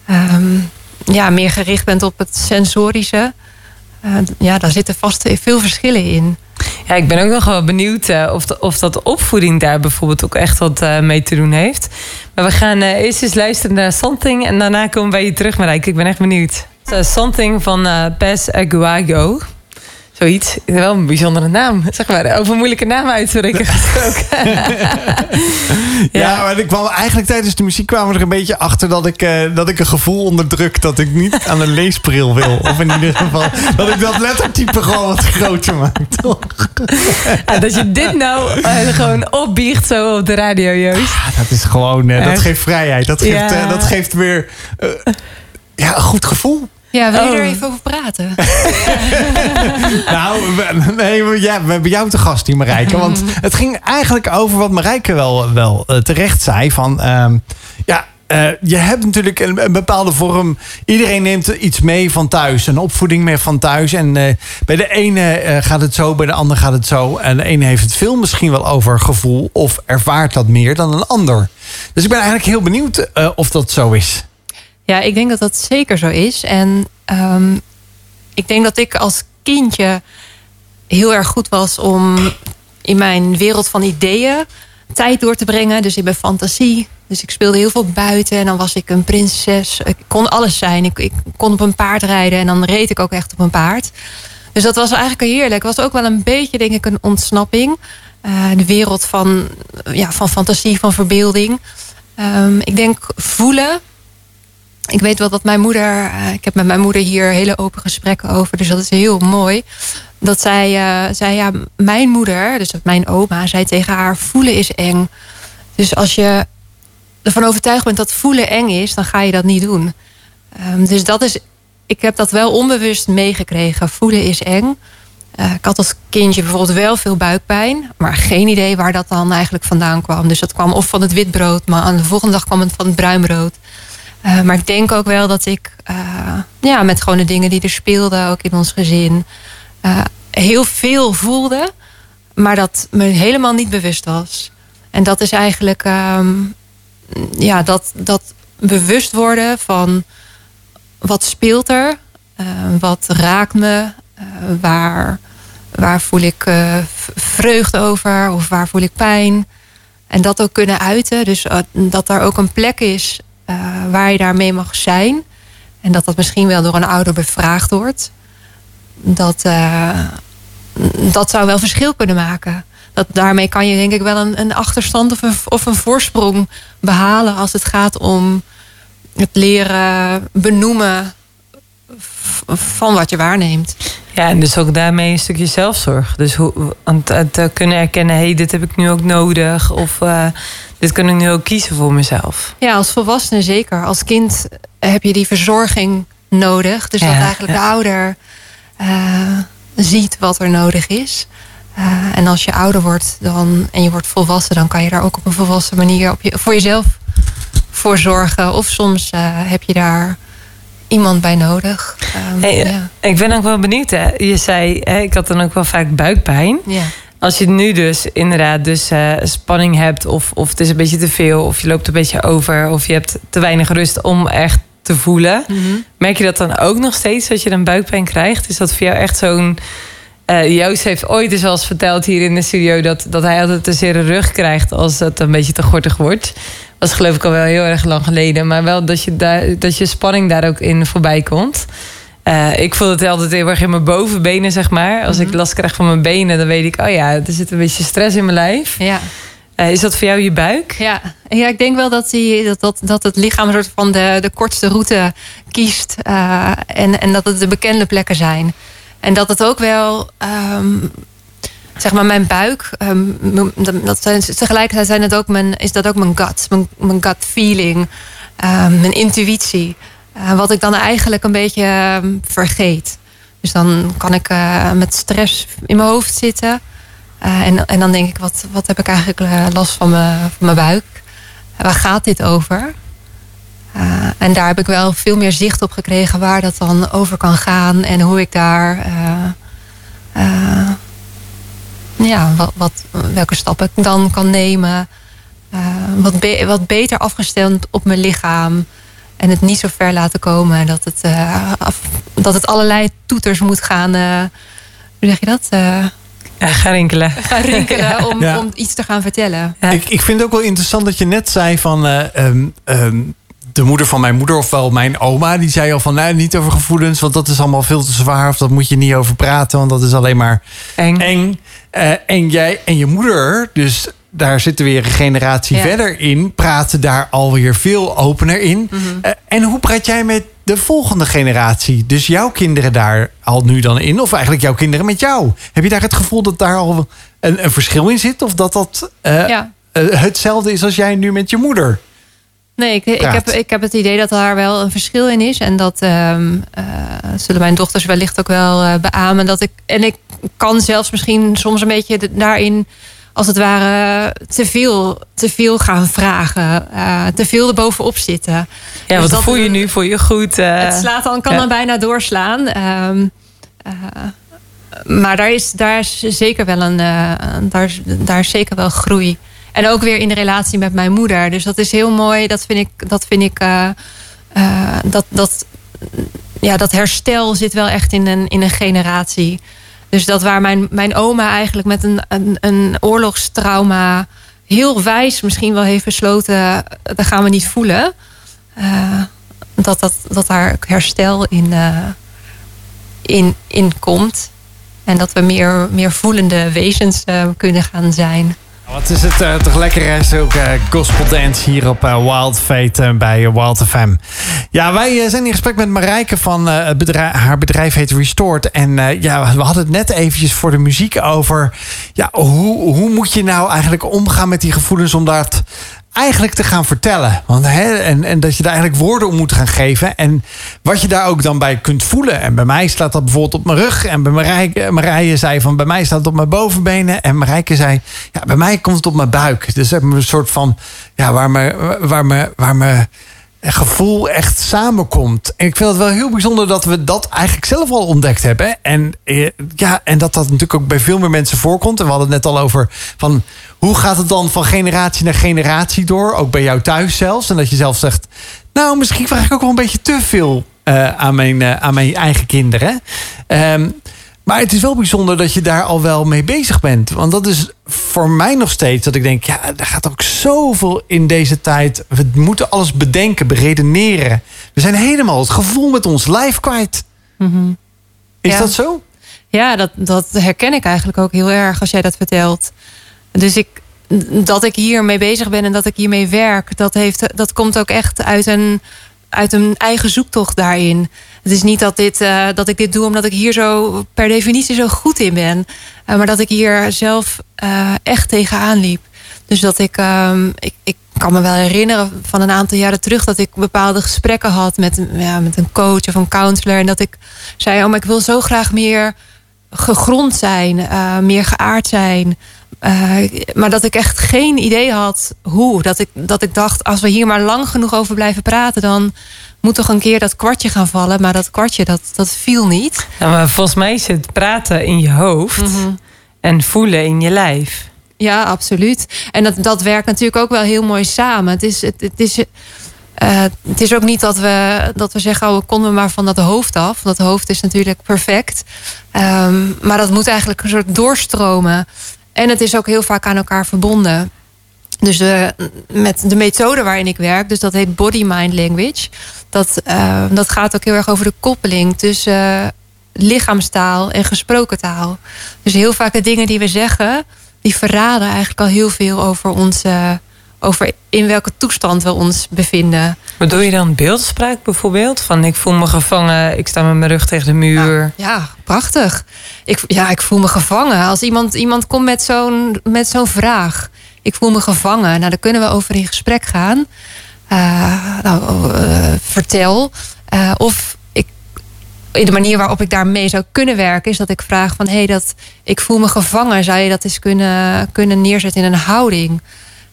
Ehm, ja, meer gericht bent op het sensorische. Eh, ja, daar zitten vast veel verschillen in. Ja, ik ben ook nog wel benieuwd eh, of, de, of dat opvoeding daar bijvoorbeeld ook echt wat eh, mee te doen heeft. Maar we gaan eh, eerst eens luisteren naar Something en daarna komen wij je terug, Marijke. Ik ben echt benieuwd. So, Something van eh Pes Aguago. Zoiets. Wel een bijzondere naam. Zeg maar, over moeilijke namen uitspreken [laughs] gesproken. [laughs] Ja, maar ik kwam eigenlijk tijdens de muziek kwamen we er een beetje achter dat ik, eh, dat ik een gevoel onderdruk dat ik niet aan een leesbril wil. Of in ieder geval dat ik dat lettertype gewoon wat groter maak. Toch? [laughs] Ja, dat je dit nou eh, gewoon opbiecht zo op de radio, Joost. Ah, dat is gewoon, eh, dat geeft vrijheid. Dat geeft, Ja. dat geeft weer ja, een goed gevoel. Ja, wil je Oh. er even over praten? [laughs] Nou, we, nee, we- ja, we hebben jou te gast hier, Marijke. Want [laughs] het ging eigenlijk over wat Marijke wel, wel eh, terecht zei. Van, ehm, ja, eh, je hebt natuurlijk een, een bepaalde vorm. Iedereen neemt iets mee van thuis. Een opvoeding mee van thuis. En eh, bij de ene eh, gaat het zo, bij de ander gaat het zo. En de ene heeft het veel misschien wel over gevoel. Of ervaart dat meer dan een ander. Dus ik ben eigenlijk heel benieuwd eh, of dat zo is. Ja, ik denk dat dat zeker zo is. En ehm, ik denk dat ik als kindje heel erg goed was om in mijn wereld van ideeën tijd door te brengen. Dus in mijn fantasie. Dus ik speelde heel veel buiten en dan was ik een prinses. Ik kon alles zijn. Ik, ik kon op een paard rijden en dan reed ik ook echt op een paard. Dus dat was eigenlijk heerlijk. Het was ook wel een beetje, denk ik, een ontsnapping. Eh, de wereld van, ja, van fantasie, van verbeelding. Ehm, ik denk voelen. Ik weet wel dat mijn moeder. eh, ik heb met mijn moeder hier hele open gesprekken over. Dus dat is heel mooi. Dat zij eh, zei: Ja, mijn moeder, dus mijn oma, zei tegen haar: Voelen is eng. Dus als je ervan overtuigd bent dat voelen eng is, dan ga je dat niet doen. Ehm, dus dat is. Ik heb dat wel onbewust meegekregen. Voelen is eng. Eh, ik had als kindje bijvoorbeeld wel veel buikpijn, maar geen idee waar dat dan eigenlijk vandaan kwam. Dus dat kwam of van het witbrood, maar aan de volgende dag kwam het van het bruinbrood. Eh, maar ik denk ook wel dat ik eh, ja, met gewoon de dingen die er speelden, ook in ons gezin, eh, heel veel voelde, maar dat me helemaal niet bewust was. En dat is eigenlijk ehm, ja, dat, dat bewust worden van wat speelt er, wat raakt me, waar, waar voel ik vreugde over of waar voel ik pijn. En dat ook kunnen uiten. Dus dat er ook een plek is waar je daarmee mag zijn. En dat dat misschien wel door een ouder bevraagd wordt. Dat, dat zou wel verschil kunnen maken. Dat, daarmee kan je denk ik wel een, een achterstand of een, of een voorsprong behalen als het gaat om het leren benoemen van wat je waarneemt. Ja, en dus ook daarmee een stukje zelfzorg. Dus hoe, het, het kunnen erkennen, hé, hey, dit heb ik nu ook nodig. Of uh, dit kan ik nu ook kiezen voor mezelf. Ja, als volwassene zeker. Als kind heb je die verzorging nodig. Dus ja, dat eigenlijk ja. de ouder uh, ziet wat er nodig is. Uh, en als je ouder wordt dan, en je wordt volwassen, dan kan je daar ook op een volwassen manier op je, voor jezelf voor zorgen. Of soms heb je daar iemand bij nodig. Um, hey, ja. Ik ben ook wel benieuwd. Hè? Je zei, hè, ik had dan ook wel vaak buikpijn. Ja. Als je nu dus inderdaad dus, uh, spanning hebt... Of, of het is een beetje te veel, of je loopt een beetje over... of je hebt te weinig rust om echt te voelen. Mhm. Mm -hmm. Merk je dat dan ook nog steeds, dat je dan buikpijn krijgt? Is dat voor jou echt zo'n... Uh, Joost heeft ooit eens wel eens verteld hier in de studio... dat, dat hij altijd een zere rug krijgt als het een beetje te gortig wordt. Dat is geloof ik al wel heel erg lang geleden. Maar wel dat je, daar, dat je spanning daar ook in voorbij komt. Uh, ik voel het altijd heel erg in mijn bovenbenen, zeg maar. Als mm -hmm. ik last krijg van mijn benen, dan weet ik... oh ja, er zit een beetje stress in mijn lijf. Ja. Uh, is dat voor jou je buik? Ja, ja ik denk wel dat, die, dat, dat, dat het lichaam een soort van de, de kortste route kiest. Uh, en, en dat het de bekende plekken zijn. En dat het ook wel... Um, zeg maar mijn buik, um, dat zijn, tegelijkertijd zijn het ook mijn, is dat ook mijn gut, mijn, gut feeling, um, mijn intuïtie. Uh, wat ik dan eigenlijk een beetje um, vergeet. Dus dan kan ik uh, met stress in mijn hoofd zitten. Uh, en, en dan denk ik, wat, wat heb ik eigenlijk eh, last van mijn, van mijn buik? Waar gaat dit over? En daar heb ik wel veel meer zicht op gekregen waar dat dan over kan gaan en hoe ik daar ja, wat, wat, welke stappen ik dan kan nemen. Uh, wat, be wat beter afgestemd op mijn lichaam. En het niet zo ver laten komen. En dat het, uh, af, dat het allerlei toeters moet gaan. Uh, hoe zeg je dat? ja, gaan rinkelen. Gaan rinkelen [laughs] ja. om, ja. om iets te gaan vertellen. Ik, ik vind het ook wel interessant dat je net zei van. Um, um, de moeder van mijn moeder, ofwel mijn oma, die zei al van nou, niet over gevoelens, want dat is allemaal veel te zwaar. Of dat moet je niet over praten, want dat is alleen maar eng. eng. Uh, en jij en je moeder, dus daar zitten weer een generatie ja. verder in, praten daar alweer veel opener in. Mhm. Mm -hmm. uh, en hoe praat jij met de volgende generatie, dus jouw kinderen daar al nu dan in, of eigenlijk jouw kinderen met jou? Heb je daar het gevoel dat daar al een, een verschil in zit, of dat dat uh, ja. hetzelfde is als jij nu met je moeder? Nee, ik, ik, heb, ik heb het idee dat daar wel een verschil in is. En dat um, uh, zullen mijn dochters wellicht ook wel uh, beamen. Dat ik, en ik kan zelfs misschien soms een beetje daarin, als het ware, te veel, te veel gaan vragen. Uh, te veel erbovenop zitten. Ja, dus wat voel je nu? Voel je goed? het slaat dan, kan ja. dan bijna doorslaan. Um, maar daar is, daar is zeker wel een, daar, daar is zeker wel groei. En ook weer in de relatie met mijn moeder. Dus dat is heel mooi. Dat vind ik. Dat, vind ik uh, uh, dat, dat, ja, dat herstel zit wel echt in een, in een generatie. Dus dat waar mijn, mijn oma eigenlijk met een, een, een oorlogstrauma. heel wijs misschien wel heeft besloten. dat gaan we niet voelen. Uh, dat, dat, dat daar herstel in, in, in komt. En dat we meer, meer voelende wezens kunnen gaan zijn. Wat is het uh, toch lekker, zulke uh, gospel dance hier op uh, Wild Fate bij Wild FM. Ja, wij zijn in gesprek met Marijke van haar bedrijf heet Restored. En ja, we hadden het net eventjes voor de muziek over... Ja, hoe, hoe moet je nou eigenlijk omgaan met die gevoelens om dat eigenlijk te gaan vertellen. Want, hè, en, en dat je daar eigenlijk woorden om moet gaan geven. En wat je daar ook dan bij kunt voelen. En bij mij staat dat bijvoorbeeld op mijn rug. En bij Marije, Marije zei van bij mij staat het op mijn bovenbenen. En Marijke zei, ja, bij mij komt het op mijn buik. Dus een soort van, ja, waar me, waar me, waar me gevoel echt samenkomt. En ik vind het wel heel bijzonder dat we dat eigenlijk zelf al ontdekt hebben. En, eh, ja, en dat dat natuurlijk ook bij veel meer mensen voorkomt. En we hadden het net al over van hoe gaat het dan van generatie naar generatie door? Ook bij jou thuis zelfs. En dat je zelf zegt, nou misschien vraag ik ook wel een beetje te veel eh, aan, mijn, eh, aan mijn eigen kinderen. Ehm, maar het is wel bijzonder dat je daar al wel mee bezig bent. Want dat is voor mij nog steeds dat ik denk... ja, er gaat ook zoveel in deze tijd. We moeten alles bedenken, beredeneren. We zijn helemaal het gevoel met ons lijf kwijt. Is Ja. dat zo? Ja, dat, dat herken ik eigenlijk ook heel erg als jij dat vertelt. Dus ik, dat ik hiermee bezig ben en dat ik hiermee werk, dat, heeft, dat komt ook echt uit een, uit een eigen zoektocht daarin. Het is niet dat, dit, eh, dat ik dit doe omdat ik hier zo per definitie zo goed in ben, eh, maar dat ik hier zelf eh, echt tegenaan liep. Dus dat ik, ehm, ik, ik kan me wel herinneren van een aantal jaren terug dat ik bepaalde gesprekken had met, ja, met een coach of een counselor. En dat ik zei: Oh, maar ik wil zo graag meer gegrond zijn, meer geaard zijn. Eh, maar dat ik echt geen idee had hoe. Dat ik, dat ik dacht, als we hier maar lang genoeg over blijven praten, dan moet toch een keer dat kwartje gaan vallen. Maar dat kwartje, dat, dat viel niet. Ja, maar volgens mij is het praten in je hoofd en voelen in je lijf. Ja, absoluut. En dat, dat werkt natuurlijk ook wel heel mooi samen. Het is, het, het is, eh, het is ook niet dat we, dat we zeggen, oh, we konden maar van dat hoofd af. Dat hoofd is natuurlijk perfect. Ehm, maar dat moet eigenlijk een soort doorstromen. En het is ook heel vaak aan elkaar verbonden. Dus met de methode waarin ik werk, dus dat heet body-mind language. Dat, eh, dat gaat ook heel erg over de koppeling tussen eh, lichaamstaal en gesproken taal. Dus heel vaak de dingen die we zeggen, die verraden eigenlijk al heel veel over onze, over in welke toestand we ons bevinden. Bedoel je dan beeldspraak bijvoorbeeld? Van ik voel me gevangen, ik sta met mijn rug tegen de muur. Ja, prachtig. Ik, ja, ik voel me gevangen. Als iemand, iemand komt met zo'n, met zo'n vraag. Ik voel me gevangen. Nou, daar kunnen we over in gesprek gaan. Eh, nou, eh, vertel. Eh, of ik, de manier waarop ik daarmee zou kunnen werken... is dat ik vraag van... hé, hey, dat ik voel me gevangen. Zou je dat eens kunnen, kunnen neerzetten in een houding?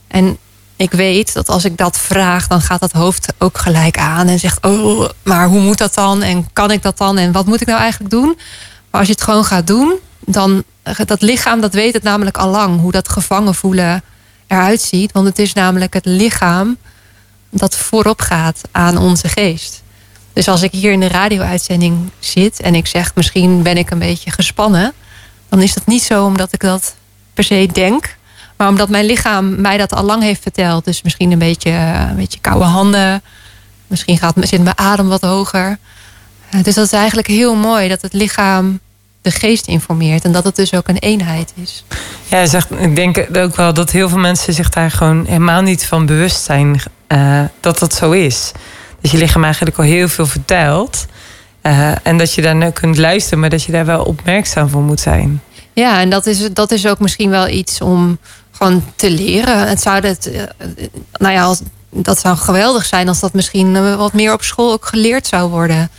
En ik weet dat als ik dat vraag... dan gaat dat hoofd ook gelijk aan en zegt... oh, maar hoe moet dat dan? En kan ik dat dan? En wat moet ik nou eigenlijk doen? Maar als je het gewoon gaat doen... dan dat lichaam, dat weet het namelijk al lang... hoe dat gevangen voelen eruit ziet. Want het is namelijk het lichaam dat voorop gaat aan onze geest. Dus als ik hier in de radio-uitzending zit en ik zeg misschien ben ik een beetje gespannen, dan is dat niet zo omdat ik dat per se denk, maar omdat mijn lichaam mij dat al lang heeft verteld. Dus misschien een beetje, eh, een beetje koude handen, misschien gaat, zit mijn adem wat hoger. Eh, Dus dat is eigenlijk heel mooi dat het lichaam de geest informeert en dat het dus ook een eenheid is. Ja, zegt, ik denk ook wel dat heel veel mensen zich daar gewoon helemaal niet van bewust zijn eh, dat dat zo is. Dat je lichaam eigenlijk al heel veel vertelt. en dat je daar nu kunt luisteren, maar dat je daar wel opmerkzaam voor moet zijn. Ja, en dat is, dat is ook misschien wel iets om gewoon te leren. Het zou het, eh, nou ja, als, dat zou geweldig zijn als dat misschien eh, wat meer op school ook geleerd zou worden.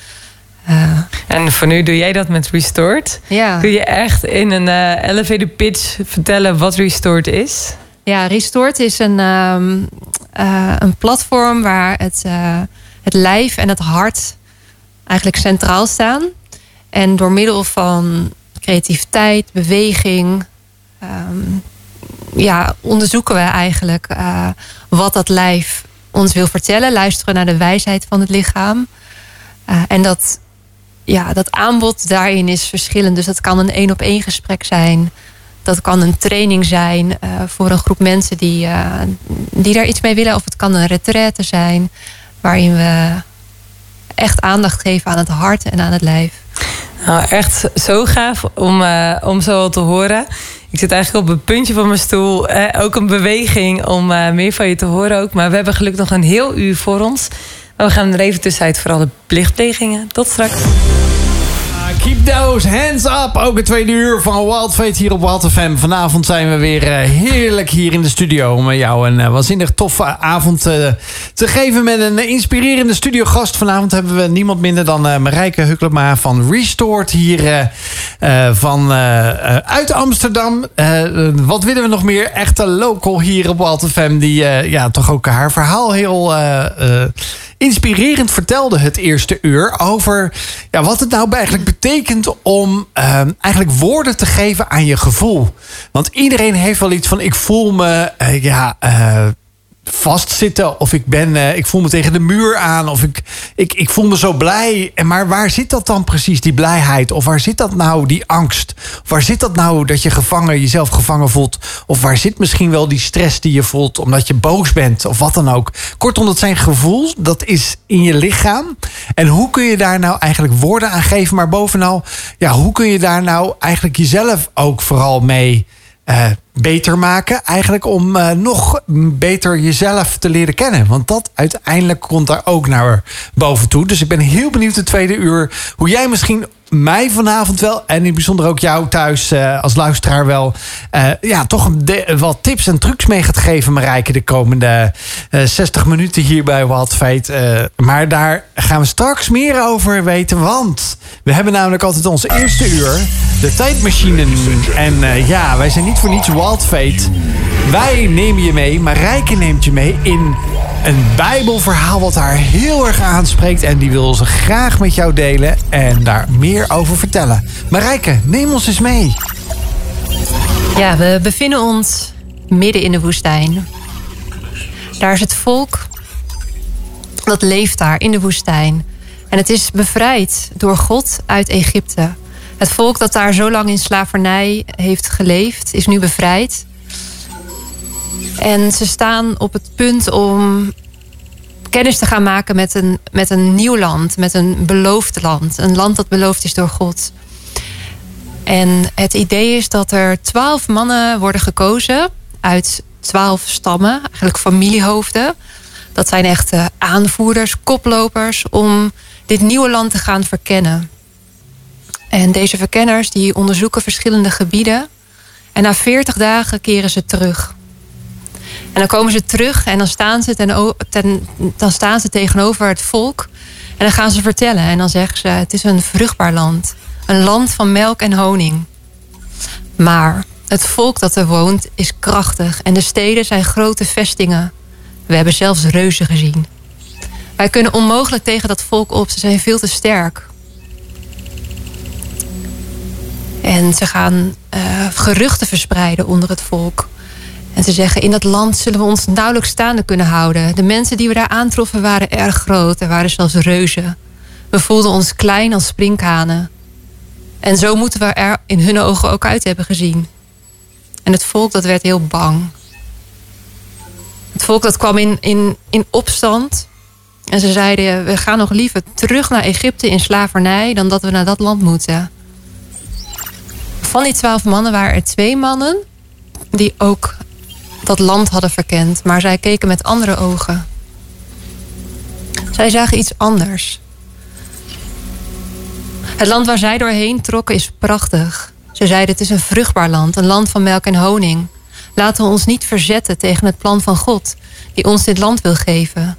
Eh, En voor nu doe jij dat met Restored. ja. Kun je echt in een eh elevator pitch vertellen wat Restored is? ja, Restored is een, ehm, eh, een platform waar het, het lijf en het hart eigenlijk centraal staan. En door middel van creativiteit, beweging, ehm, ja, onderzoeken we eigenlijk eh, wat dat lijf ons wil vertellen. Luisteren naar de wijsheid van het lichaam. Eh, en dat, ja, dat aanbod daarin is verschillend. Dus dat kan een één op één gesprek zijn. Dat kan een training zijn eh, voor een groep mensen die, die daar iets mee willen. Of het kan een retraite zijn waarin we echt aandacht geven aan het hart en aan het lijf. Nou, echt zo gaaf om, om zo te horen. Ik zit eigenlijk op het puntje van mijn stoel. Eh, ook een beweging om eh, meer van je te horen ook. Maar we hebben gelukkig nog een heel uur voor ons. Maar we gaan er even tussenuit voor alle plichtplegingen. Tot straks. Keep those hands up. Ook het tweede uur van Wild Fate hier op Wild FM. Vanavond zijn we weer eh, heerlijk hier in de studio. Om jou een uh, waanzinnig toffe avond uh, te geven met een inspirerende studiogast. Vanavond hebben we niemand minder dan Marijke Huklema van Restored hier van, uit Amsterdam. wat willen we nog meer? Echte local hier op Wild FM. Die ja, toch ook haar verhaal heel inspirerend vertelde het eerste uur over ja, wat het nou eigenlijk betekent om ehm, eigenlijk woorden te geven aan je gevoel. Want iedereen heeft wel iets van: ik voel me eh, ja, eh, vastzitten. Of ik, ben, eh, ik voel me tegen de muur aan. Of ik, ik, ik voel me zo blij. En Maar waar zit dat dan precies, die blijheid? Of waar zit dat nou, die angst? Of waar zit dat nou dat je gevangen, jezelf gevangen voelt? Of waar zit misschien wel die stress die je voelt omdat je boos bent? Of wat dan ook. Kortom, dat zijn gevoel. Dat is in je lichaam. En hoe kun je daar nou eigenlijk woorden aan geven? Maar bovenal, ja, hoe kun je daar nou eigenlijk jezelf ook vooral mee eh, beter maken. Eigenlijk om eh, nog beter jezelf te leren kennen. Want dat uiteindelijk komt daar ook naar boven toe. Dus ik ben heel benieuwd de tweede uur hoe jij misschien mij vanavond wel, en in bijzonder ook jou thuis eh, als luisteraar wel, eh, ja, toch wat tips en trucs mee gaat geven, Marijke, de komende uh, 60 minuten hier bij Wild maar daar gaan we straks meer over weten, want we hebben namelijk altijd ons eerste uur, de tijdmachine. En ja, wij zijn niet voor niets Wild Fate. Wij nemen je mee, Marijke neemt je mee in een Bijbelverhaal wat haar heel erg aanspreekt. En die wil ze graag met jou delen en daar meer over vertellen. Marijke, neem ons eens mee. Ja, we bevinden ons midden in de woestijn. Daar is het volk dat leeft daar in de woestijn. En het is bevrijd door God uit Egypte. Het volk dat daar zo lang in slavernij heeft geleefd, is nu bevrijd. En ze staan op het punt om kennis te gaan maken met een, met een nieuw land, met een beloofd land. Een land dat beloofd is door God. En het idee is dat er twaalf mannen worden gekozen uit twaalf stammen, eigenlijk familiehoofden. Dat zijn echt aanvoerders, koplopers om dit nieuwe land te gaan verkennen. En deze verkenners die onderzoeken verschillende gebieden. En na 40 dagen keren ze terug. En dan komen ze terug en dan staan ze, ten, dan staan ze tegenover het volk. En dan gaan ze vertellen. En dan zeggen ze: Het is een vruchtbaar land. Een land van melk en honing. Maar het volk dat er woont is krachtig. En de steden zijn grote vestingen. We hebben zelfs reuzen gezien. Wij kunnen onmogelijk tegen dat volk op. Ze zijn veel te sterk. En ze gaan uh, geruchten verspreiden onder het volk. En ze zeggen, in dat land zullen we ons nauwelijks staande kunnen houden. De mensen die we daar aantroffen waren erg groot. Er waren zelfs reuzen. We voelden ons klein als sprinkhanen. En zo moeten we er in hun ogen ook uit hebben gezien. En het volk dat werd heel bang. Het volk dat kwam in, in, in opstand. En ze zeiden, we gaan nog liever terug naar Egypte in slavernij... dan dat we naar dat land moeten. Van die twaalf mannen waren er twee mannen... die ook dat land hadden verkend, maar zij keken met andere ogen. Zij zagen iets anders. Het land waar zij doorheen trokken is prachtig. Ze zeiden het is een vruchtbaar land, een land van melk en honing. Laten we ons niet verzetten tegen het plan van God, die ons dit land wil geven.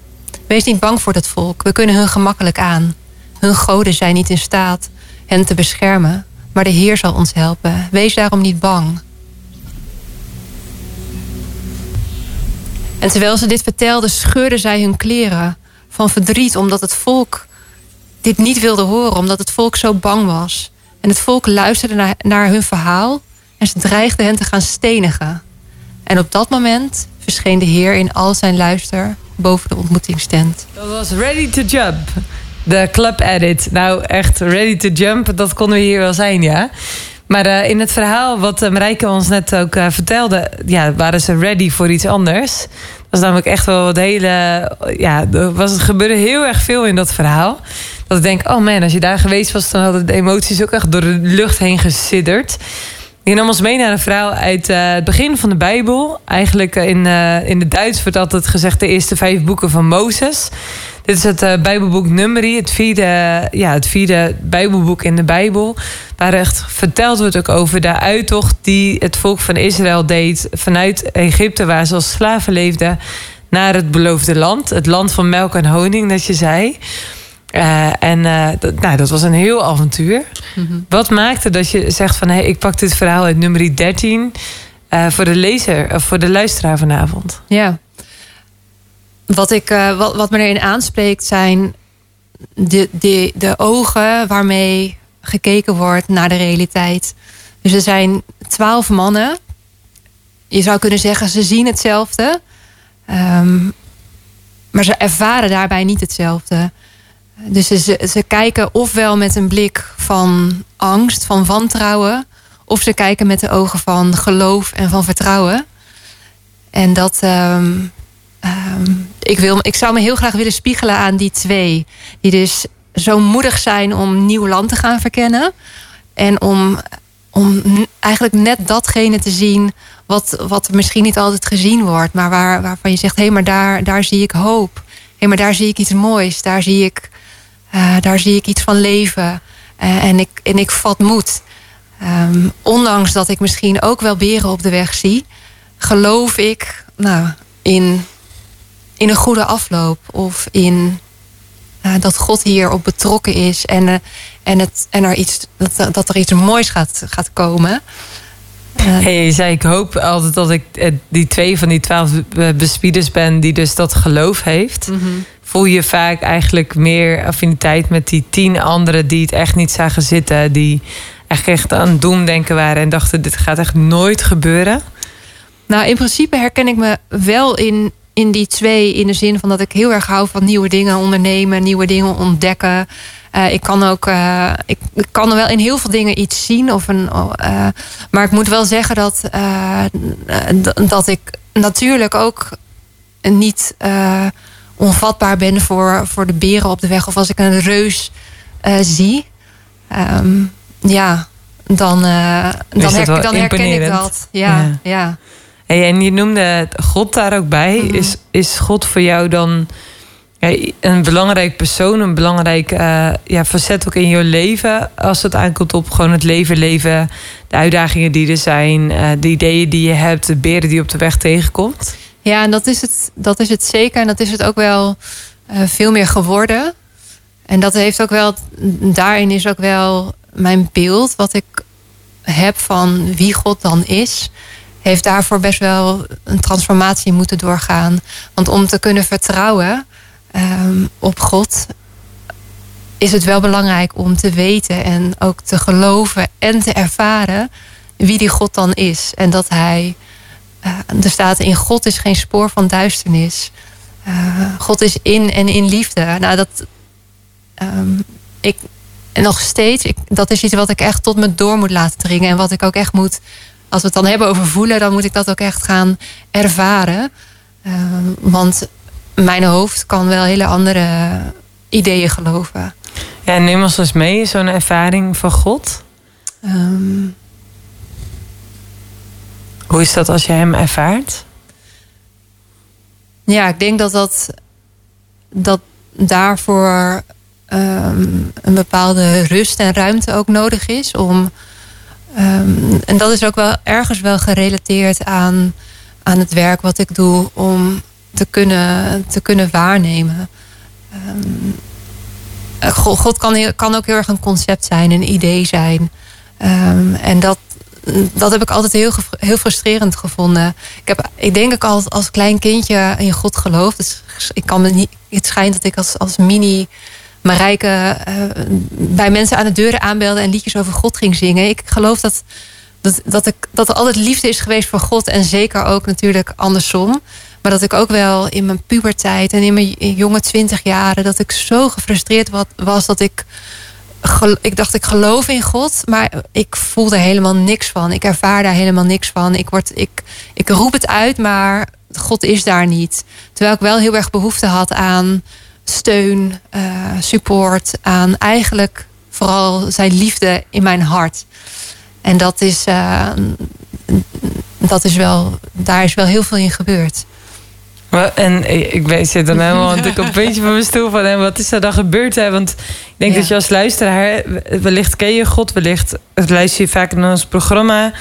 Wees niet bang voor dat volk, we kunnen hun gemakkelijk aan. Hun goden zijn niet in staat hen te beschermen, maar de Heer zal ons helpen. Wees daarom niet bang. En terwijl ze dit vertelde, scheurden zij hun kleren van verdriet, omdat het volk dit niet wilde horen, omdat het volk zo bang was. En het volk luisterde naar, hun verhaal en ze dreigden hen te gaan stenigen. En op dat moment verscheen de Heer in al zijn luister boven de ontmoetingstent. Dat was Ready to Jump. De club edit. Nou, echt ready to jump, dat konden we hier wel zijn, ja. Maar uh, in het verhaal wat uh, Marijke ons net ook uh, vertelde, ja, waren ze ready voor iets anders. Dat was namelijk echt wel wat hele. Ja, er was, het gebeurde heel erg veel in dat verhaal. Dat ik denk, oh man, als je daar geweest was, dan hadden de emoties ook echt door de lucht heen gesidderd. Die nam ons mee naar een verhaal uit het begin van de Bijbel. Eigenlijk in, in het Duits wordt altijd gezegd de eerste vijf boeken van Mozes. Dit is het uh, Bijbelboek Numeri, het vierde, ja, het vierde Bijbelboek in de Bijbel. Waar echt verteld wordt ook over de uittocht die het volk van Israël deed vanuit Egypte, waar ze als slaven leefden, naar het beloofde land. Het land van melk en honing, dat je zei. Uh, en uh, dat, nou, dat was een heel avontuur. Mm -hmm. Wat maakte dat je zegt van... Hey, ik pak dit verhaal uit nummer 13 uh, voor de lezer of voor de luisteraar vanavond? Ja, wat, ik, eh, wat, wat me erin aanspreekt zijn de, de, de ogen waarmee gekeken wordt naar de realiteit. Dus er zijn twaalf mannen. Je zou kunnen zeggen, ze zien hetzelfde. Ehm, maar ze ervaren daarbij niet hetzelfde. Dus ze, ze kijken ofwel met een blik van angst, van wantrouwen, of ze kijken met de ogen van geloof en van vertrouwen. En dat. ehm, ehm, ik, wil, ik zou me heel graag willen spiegelen aan die twee. Die dus zo moedig zijn om nieuw land te gaan verkennen. En om, om eigenlijk net datgene te zien. Wat, wat misschien niet altijd gezien wordt. Maar waar, waarvan je zegt: hé, hey, maar daar, daar zie ik hoop. Hé, hey, maar daar zie ik iets moois. Daar zie ik, eh, daar zie ik iets van leven. Eh, en, ik, en ik vat moed. Ehm, ondanks dat ik misschien ook wel beren op de weg zie, geloof ik nou, in, in een goede afloop. Of in eh, dat God hierop betrokken is en, eh, en, het, en er iets, dat, dat er iets moois gaat, gaat komen. Eh, Hey, je zei, ik hoop altijd dat ik die twee van die twaalf be- bespieders ben... die dus dat geloof heeft. mhm. Voel je vaak eigenlijk meer affiniteit met die tien anderen... die het echt niet zagen zitten. Die eigenlijk echt aan doemdenken waren... en dachten, dit gaat echt nooit gebeuren. Nou, in principe herken ik me wel in, in die twee. In de zin van dat ik heel erg hou van nieuwe dingen ondernemen, nieuwe dingen ontdekken. Eh, ik kan ook, eh, ik, ik kan er wel in heel veel dingen iets zien. Of een, eh, maar ik moet wel zeggen dat, dat ik natuurlijk ook niet onvatbaar ben voor, voor de beren op de weg. Of als ik een reus zie. Ehm, ja, dan, dan, her- dan herken ik dat. Ja, Ja. ja. Hey, en je noemde God daar ook bij. Mhm. is, is God voor jou dan ja, een belangrijk persoon, een belangrijk eh, ja, facet ook in je leven? Als het aankomt op gewoon het leven, leven, de uitdagingen die er zijn, eh, de ideeën die je hebt, de beren die je op de weg tegenkomt? Ja, en dat is het, dat is het zeker. En dat is het ook wel eh, veel meer geworden. En dat heeft ook wel, daarin is ook wel mijn beeld, wat ik heb van wie God dan is, heeft daarvoor best wel een transformatie moeten doorgaan. Want om te kunnen vertrouwen ehm, op God, is het wel belangrijk om te weten en ook te geloven en te ervaren wie die God dan is. En dat hij eh, er staat in God is geen spoor van duisternis. Eh, God is in en in liefde. Nou, dat. ehm, ik, en nog steeds, ik, dat is iets wat ik echt tot me door moet laten dringen. En wat ik ook echt moet. Als we het dan hebben over voelen, dan moet ik dat ook echt gaan ervaren. Ehm, want mijn hoofd kan wel hele andere ideeën geloven. Ja, neem ons eens mee, zo'n ervaring van God. Ehm, Hoe is dat als je hem ervaart? Ja, ik denk dat dat, dat daarvoor ehm, een bepaalde rust en ruimte ook nodig is. Om, ehm, en dat is ook wel ergens wel gerelateerd aan, aan het werk wat ik doe om te kunnen, te kunnen waarnemen. Ehm, God, kan, kan ook heel erg een concept zijn, een idee zijn. Ehm, en dat, dat heb ik altijd heel, heel frustrerend gevonden. Ik, heb, ik denk ik als, als klein kindje in God geloof. Dus ik kan me niet, het schijnt dat ik als, als mini Marijke eh, bij mensen aan de deuren aanbelde en liedjes over God ging zingen. Ik geloof dat, dat, dat, ik, dat er altijd liefde is geweest voor God. En zeker ook natuurlijk andersom. Maar dat ik ook wel in mijn puberteit en in mijn jonge twintig jaren... dat ik zo gefrustreerd was dat ik... Ik dacht, ik geloof in God, maar ik voel er helemaal niks van. Ik ervaar daar helemaal niks van. Ik, word, ik, ik roep het uit, maar God is daar niet. Terwijl ik wel heel erg behoefte had aan steun, eh, support, aan eigenlijk vooral zijn liefde in mijn hart. En dat is, eh, dat is wel, daar is wel heel veel in gebeurd. En ik weet, zit dan helemaal [laughs] natuurlijk op een puntje van mijn stoel van... En wat is er dan gebeurd? Hè? Want ik denk Ja. dat je als luisteraar... Wellicht ken je God, wellicht luister je vaak naar ons programma...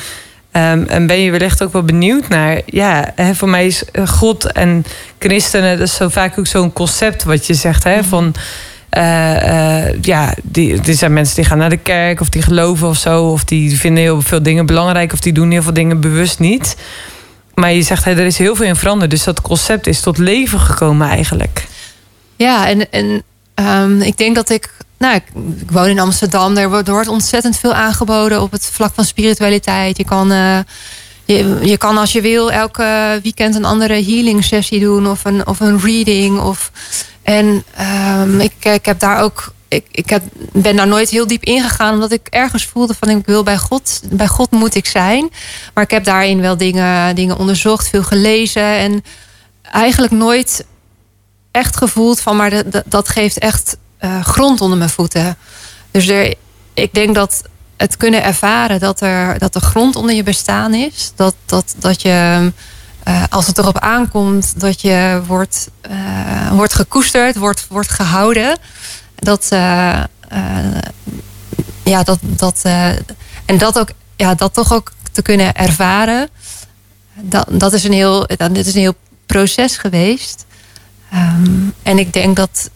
ehm, en ben je wellicht ook wel benieuwd naar... Ja, hè, voor mij is eh, God en christenen... dat is zo vaak ook zo'n concept wat je zegt. Hè, van, eh, eh, ja, die, er zijn mensen die gaan naar de kerk... of die geloven of zo... of die vinden heel veel dingen belangrijk... of die doen heel veel dingen bewust niet... maar je zegt, hè, er is heel veel in veranderd. Dus dat concept is tot leven gekomen eigenlijk. Ja, en, en ehm, ik denk dat ik. Nou, ik, woon in Amsterdam. Er wordt, ontzettend veel aangeboden op het vlak van spiritualiteit. Je kan, eh, je, je kan als je wil elke weekend een andere healing sessie doen of een, of een reading. Of, en ehm, ik, ik heb daar ook. Ik, ik heb, ben daar nooit heel diep ingegaan, omdat ik ergens voelde van ik wil bij God, bij God moet ik zijn. Maar ik heb daarin wel dingen, dingen onderzocht, veel gelezen en eigenlijk nooit echt gevoeld van, maar dat geeft echt eh, grond onder mijn voeten. Dus er, ik denk dat het kunnen ervaren dat er, dat er grond onder je bestaan is. Dat, dat, dat je, eh, als het erop aankomt, dat je wordt, eh, wordt gekoesterd, wordt, wordt gehouden. Dat, ja, dat, dat, en dat, ook, ja, dat toch ook te kunnen ervaren. Dat, dat, is, een heel, dat dit is een heel proces geweest. Ehm, en ik denk dat.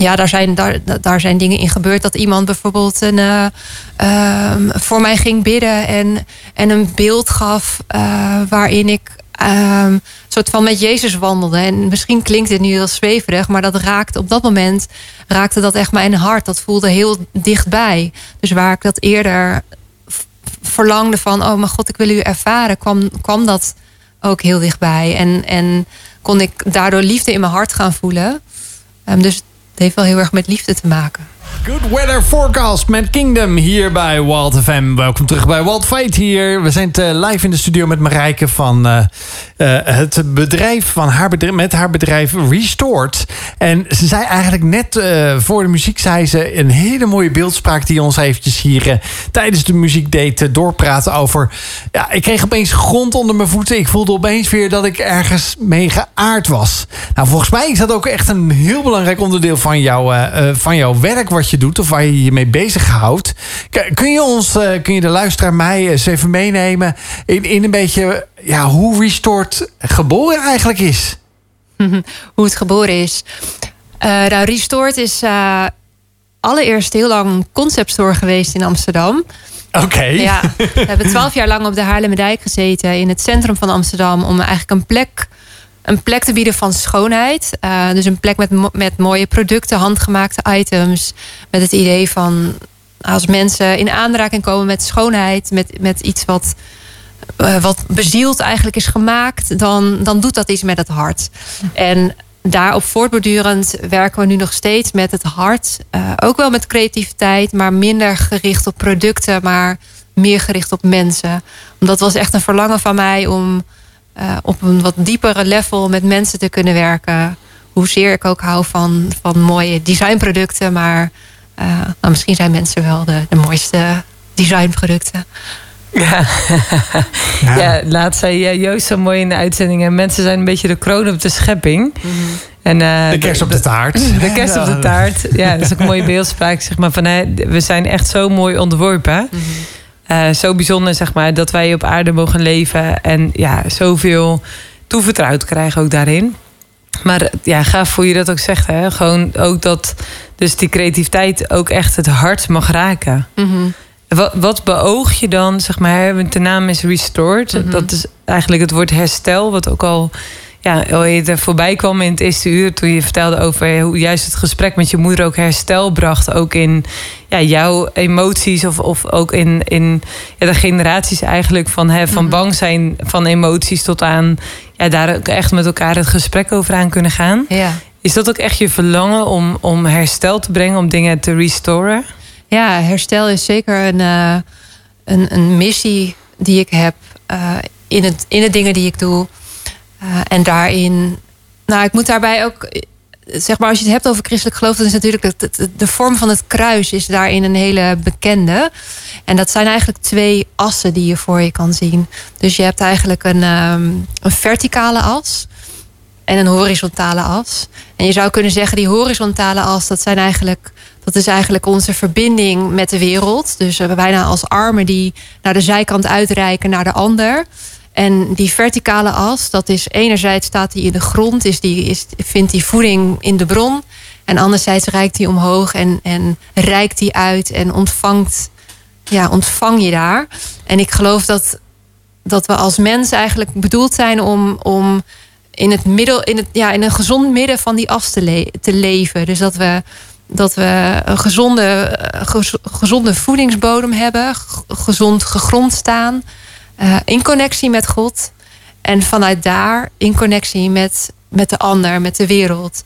Ja, daar zijn, daar, daar zijn dingen in gebeurd. Dat iemand bijvoorbeeld een, eh, ehm, voor mij ging bidden en, en een beeld gaf eh, waarin ik ehm, soort van met Jezus wandelde. En misschien klinkt dit nu heel zweverig, maar dat raakte op dat moment raakte dat echt mijn hart. Dat voelde heel dichtbij. Dus waar ik dat eerder verlangde van, oh mijn god, ik wil u ervaren, kwam, kwam dat ook heel dichtbij. En, en kon ik daardoor liefde in mijn hart gaan voelen. Ehm, dus heeft wel heel erg met liefde te maken. Good Weather Forecast met Kingdom hier bij Wild FM. Welkom terug bij Wild Fate hier. We zijn eh, live in de studio met Marijke van eh, het bedrijf van haar met haar bedrijf Restored. En ze zei eigenlijk net eh, voor de muziek zei ze een hele mooie beeldspraak die ons eventjes hier eh, tijdens de muziek deed doorpraten over. Ja, ik kreeg opeens grond onder mijn voeten. Ik voelde opeens weer dat ik ergens mee geaard was. Nou, volgens mij is dat ook echt een heel belangrijk onderdeel van, eh, van jouw werk wat je doet of waar je je mee bezighoudt. Kun je ons, kun je de luisteraar mij eens even meenemen in, in een beetje ja, hoe Restored geboren eigenlijk is? [laughs] Hoe het geboren is. Eh nou, Restored is eh, allereerst heel lang een conceptstore geweest in Amsterdam. Oké. Ja, [laughs] we hebben twaalf jaar lang op de Haarlemmerdijk gezeten in het centrum van Amsterdam om eigenlijk een plek, een plek te bieden van schoonheid. Eh, dus een plek met, met mooie producten, handgemaakte items. Met het idee van als mensen in aanraking komen met schoonheid, met, met iets wat, eh, wat bezield eigenlijk is gemaakt, dan, dan doet dat iets met het hart. En daarop voortbordurend werken we nu nog steeds met het hart. Eh, ook wel met creativiteit, maar minder gericht op producten, maar meer gericht op mensen. Want dat was echt een verlangen van mij om eh, op een wat diepere level met mensen te kunnen werken. Hoezeer ik ook hou van, van mooie designproducten, maar nou, misschien zijn mensen wel de, de mooiste designproducten. Ja. ja. laatst zei Joost zo mooi in de uitzending. en Mensen zijn een beetje de kroon op de schepping. En, eh, De kerst op de taart. De kerst op de taart. Ja, dat is ook een mooie beeldspraak. Zeg maar, van, hè, we zijn echt zo mooi ontworpen. Eh, zo bijzonder, zeg maar, dat wij op aarde mogen leven. En ja, zoveel toevertrouwd krijgen ook daarin. Maar ja, gaaf hoe je dat ook zegt. Hè? Gewoon ook dat dus die creativiteit ook echt het hart mag raken. Wat, wat beoog je dan, zeg maar, de naam is Restored. Dat is eigenlijk het woord herstel, wat ook al ja, al eerder voorbij kwam in het eerste uur... toen je vertelde over hoe juist het gesprek met je moeder ook herstel bracht. Ook in ja, jouw emoties of, of ook in, in ja, de generaties eigenlijk... van, hè, van bang zijn van emoties tot aan ja, daar ook echt met elkaar het gesprek over aan kunnen gaan. Ja. Is dat ook echt je verlangen om, om herstel te brengen, om dingen te restoren? Ja, herstel is zeker een, eh, een, een missie die ik heb eh, in, het, in de dingen die ik doe. Eh, en daarin, nou, ik moet daarbij ook, zeg maar, als je het hebt over christelijk geloof, dan is natuurlijk de vorm van het kruis is daarin een hele bekende. En dat zijn eigenlijk twee assen die je voor je kan zien. Dus je hebt eigenlijk een, ehm, een verticale as en een horizontale as. En je zou kunnen zeggen, die horizontale as, dat zijn eigenlijk. Dat is eigenlijk onze verbinding met de wereld. Dus we hebben bijna als armen die naar de zijkant uitreiken naar de ander. En die verticale as, dat is enerzijds staat die in de grond, is die, is, vindt die voeding in de bron. En anderzijds reikt die omhoog en, en reikt die uit en ontvangt, ja, ontvang je daar. En ik geloof dat dat we als mens eigenlijk bedoeld zijn om, om in het middel, in, het, ja, in een gezond midden van die as te, te leven. Dus dat we, dat we een gezonde, eh, gez- gezonde voedingsbodem hebben, gezond gegrond staan, eh, in connectie met God. En vanuit daar in connectie met, met de ander, met de wereld.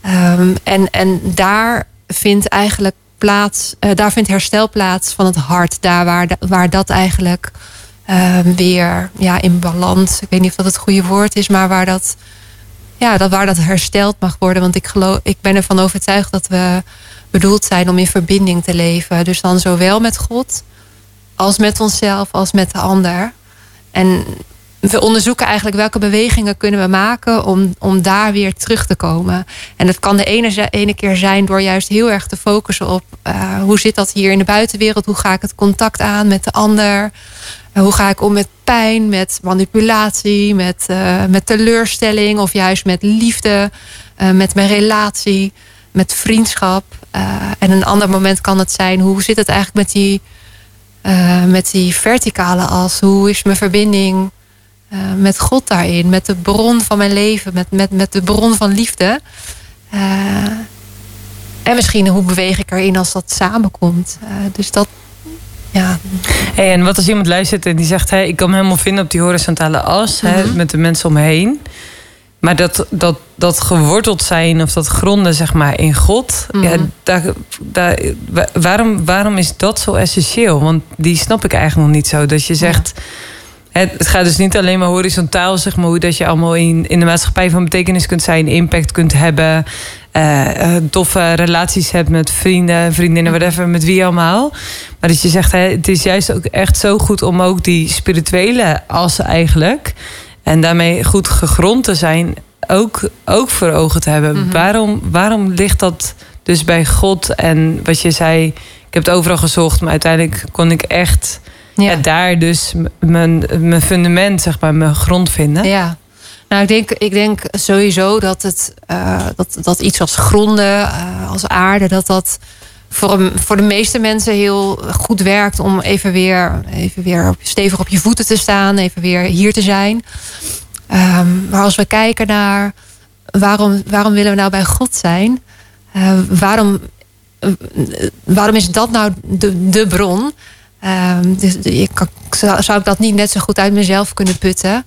Ehm, en, en daar vindt eigenlijk plaats, eh, daar vindt herstel plaats van het hart. Daar waar, waar dat eigenlijk ehm, weer ja, in balans, ik weet niet of dat het goede woord is, maar waar dat, ja, dat, waar dat hersteld mag worden. Want ik, geloof, ik ben ervan overtuigd dat we bedoeld zijn om in verbinding te leven. Dus dan zowel met God als met onszelf, als met de ander. En we onderzoeken eigenlijk welke bewegingen kunnen we maken om, om daar weer terug te komen. En dat kan de ene, ene keer zijn door juist heel erg te focussen op eh, hoe zit dat hier in de buitenwereld? Hoe ga ik het contact aan met de ander? Hoe ga ik om met pijn, met manipulatie, met, eh, met teleurstelling of juist met liefde, eh, met mijn relatie, met vriendschap? Eh, en een ander moment kan het zijn, hoe zit het eigenlijk met die, met die verticale as? Hoe is mijn verbinding met God daarin? Met de bron van mijn leven, met, met, met de bron van liefde? En misschien hoe beweeg ik erin als dat samenkomt? Dus dat, ja, Hey, en wat als iemand luistert en die zegt... Hey, ik kan me helemaal vinden op die horizontale as... hè, Mhm. met de mensen om me heen. Maar dat, dat, dat geworteld zijn of dat gronden zeg maar, in God... Mhm. ja, daar, daar, wa- waarom, waarom is dat zo essentieel? Want die snap ik eigenlijk nog niet zo. Dat je zegt... Het, het gaat dus niet alleen maar horizontaal, zeg maar, hoe dat je allemaal in, in de maatschappij van betekenis kunt zijn, impact kunt hebben, eh, eh, toffe relaties hebt met vrienden, vriendinnen, whatever, met wie allemaal. Maar dat je zegt, hè, het is juist ook echt zo goed om ook die spirituele as eigenlijk, en daarmee goed gegrond te zijn, ook, ook voor ogen te hebben. Mhm. waarom, waarom ligt dat dus bij God? En wat je zei, ik heb het overal gezocht, maar uiteindelijk kon ik echt ja. daar dus mijn, mijn fundament, zeg maar, mijn grond vinden. Ja. Nou, ik denk, ik denk sowieso dat, het, eh, dat, dat iets als gronden, eh, als aarde, dat dat voor, voor de meeste mensen heel goed werkt om even weer, even weer stevig op je voeten te staan, even weer hier te zijn. Ehm, maar als we kijken naar waarom, waarom willen we nou bij God zijn? Eh, waarom, waarom is dat nou de, de bron? Ehm, dus ik, zou ik dat niet net zo goed uit mezelf kunnen putten?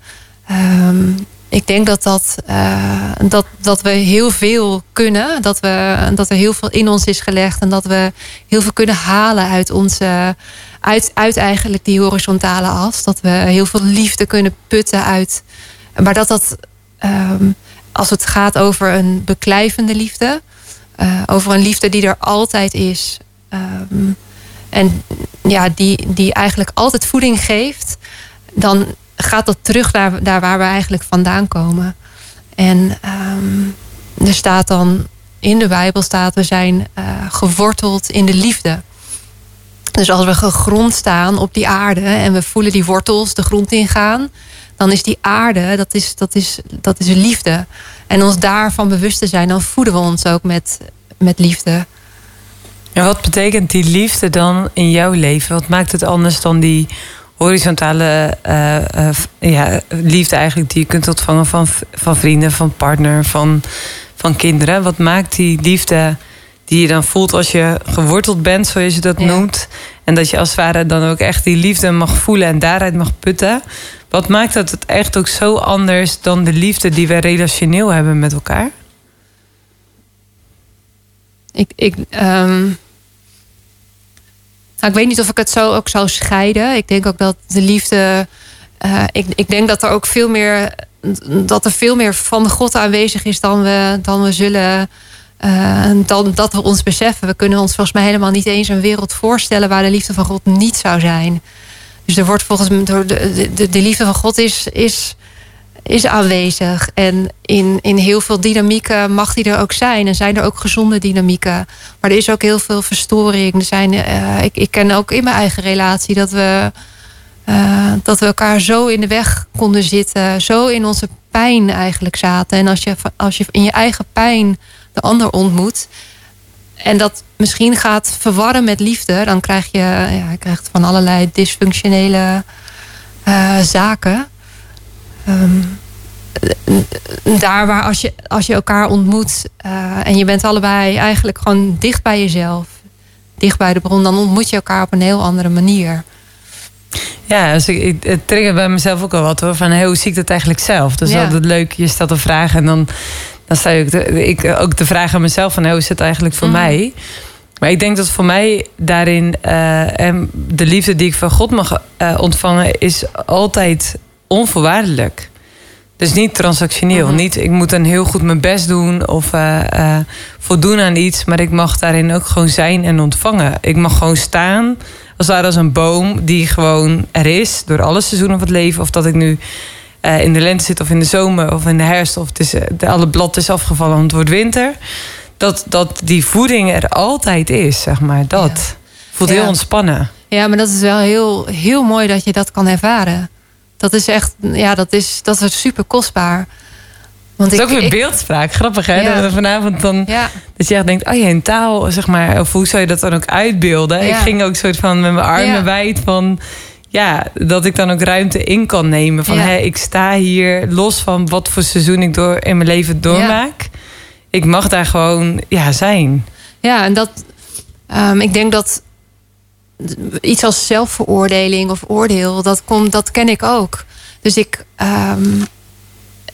Ehm, ik denk dat, dat, eh, dat, dat we heel veel kunnen. Dat, we, dat er heel veel in ons is gelegd. En dat we heel veel kunnen halen uit onze. Uit, uit eigenlijk die horizontale as. Dat we heel veel liefde kunnen putten uit. Maar dat dat. ehm, als het gaat over een beklijvende liefde. eh, over een liefde die er altijd is. ehm, en ja, die, die eigenlijk altijd voeding geeft. Dan gaat dat terug naar daar waar we eigenlijk vandaan komen. En ehm, er staat dan in de Bijbel staat we zijn eh, geworteld in de liefde. Dus als we gegrond staan op die aarde en we voelen die wortels de grond ingaan, dan is die aarde, dat is, dat is, dat is liefde. En ons daarvan bewust te zijn, dan voeden we ons ook met, met liefde. En wat betekent die liefde dan in jouw leven? Wat maakt het anders dan die horizontale eh, eh, ja, liefde eigenlijk die je kunt ontvangen van, van vrienden, van partner, van, van kinderen? Wat maakt die liefde die je dan voelt als je geworteld bent, zoals je dat Ja. noemt? En dat je als het ware dan ook echt die liefde mag voelen en daaruit mag putten. Wat maakt dat het echt ook zo anders dan de liefde die we relationeel hebben met elkaar? Ik, ik, ehm, nou, ik weet niet of ik het zo ook zou scheiden. Ik denk ook dat de liefde. eh, ik, ik denk dat er ook veel meer. Dat er veel meer van God aanwezig is dan we, dan we zullen. eh, dan dat we ons beseffen. We kunnen ons volgens mij helemaal niet eens een wereld voorstellen waar de liefde van God niet zou zijn. Dus er wordt volgens mij. De, de, de liefde van God is, is, is aanwezig. En in, in heel veel dynamieken mag die er ook zijn. En zijn er ook gezonde dynamieken. Maar er is ook heel veel verstoring. Er zijn, eh, ik, ik ken ook in mijn eigen relatie dat we, eh, dat we elkaar zo in de weg konden zitten. Zo in onze pijn eigenlijk zaten. En als je, als je in je eigen pijn de ander ontmoet. En dat misschien gaat verwarren met liefde. Dan krijg je, ja, je krijgt van allerlei dysfunctionele eh, zaken. Ehm, daar waar als je, als je elkaar ontmoet eh, en je bent allebei eigenlijk gewoon dicht bij jezelf, dicht bij de bron, dan ontmoet je elkaar op een heel andere manier. Ja, dus ik, ik, het triggert bij mezelf ook al wat hoor. Van hey, hoe zie ik dat eigenlijk zelf? Dus Ja. altijd leuk, je stelt een vraag en dan, dan stel je ook de, ik, ook de vraag aan mezelf van hey, hoe is het eigenlijk voor Mhm. mij? Maar ik denk dat voor mij daarin en de liefde die ik van God mag eh, ontvangen, is altijd onvoorwaardelijk. Dus niet transactioneel. Mhm. Niet ik moet dan heel goed mijn best doen of eh, eh, voldoen aan iets. Maar ik mag daarin ook gewoon zijn en ontvangen. Ik mag gewoon staan als ware als een boom die gewoon er is door alle seizoenen van het leven. Of dat ik nu eh, in de lente zit of in de zomer of in de herfst. Of het is, de, alle blad is afgevallen want het wordt winter. Dat, dat die voeding er altijd is, zeg maar. Dat voelt Ja. heel ontspannen. Ja, maar dat is wel heel, heel mooi dat je dat kan ervaren. Dat is echt, ja, dat is, dat is super kostbaar. Want Het is ik, ook weer ik- beeldspraak. Grappig hè? Ja. Dat we vanavond dan... Ja, Dat je echt denkt, oh ja, in taal, zeg maar. Of hoe zou je dat dan ook uitbeelden? Ik ging ook soort van met mijn armen wijd van... Ja, dat ik dan ook ruimte in kan nemen. Van, hé, ik sta hier los van wat voor seizoen ik door, in mijn leven doormaak. Ik mag daar gewoon ja, zijn. ja en dat, ehm, ik denk dat iets als zelfveroordeling of oordeel, dat, komt, dat ken ik ook. Dus ik, ehm,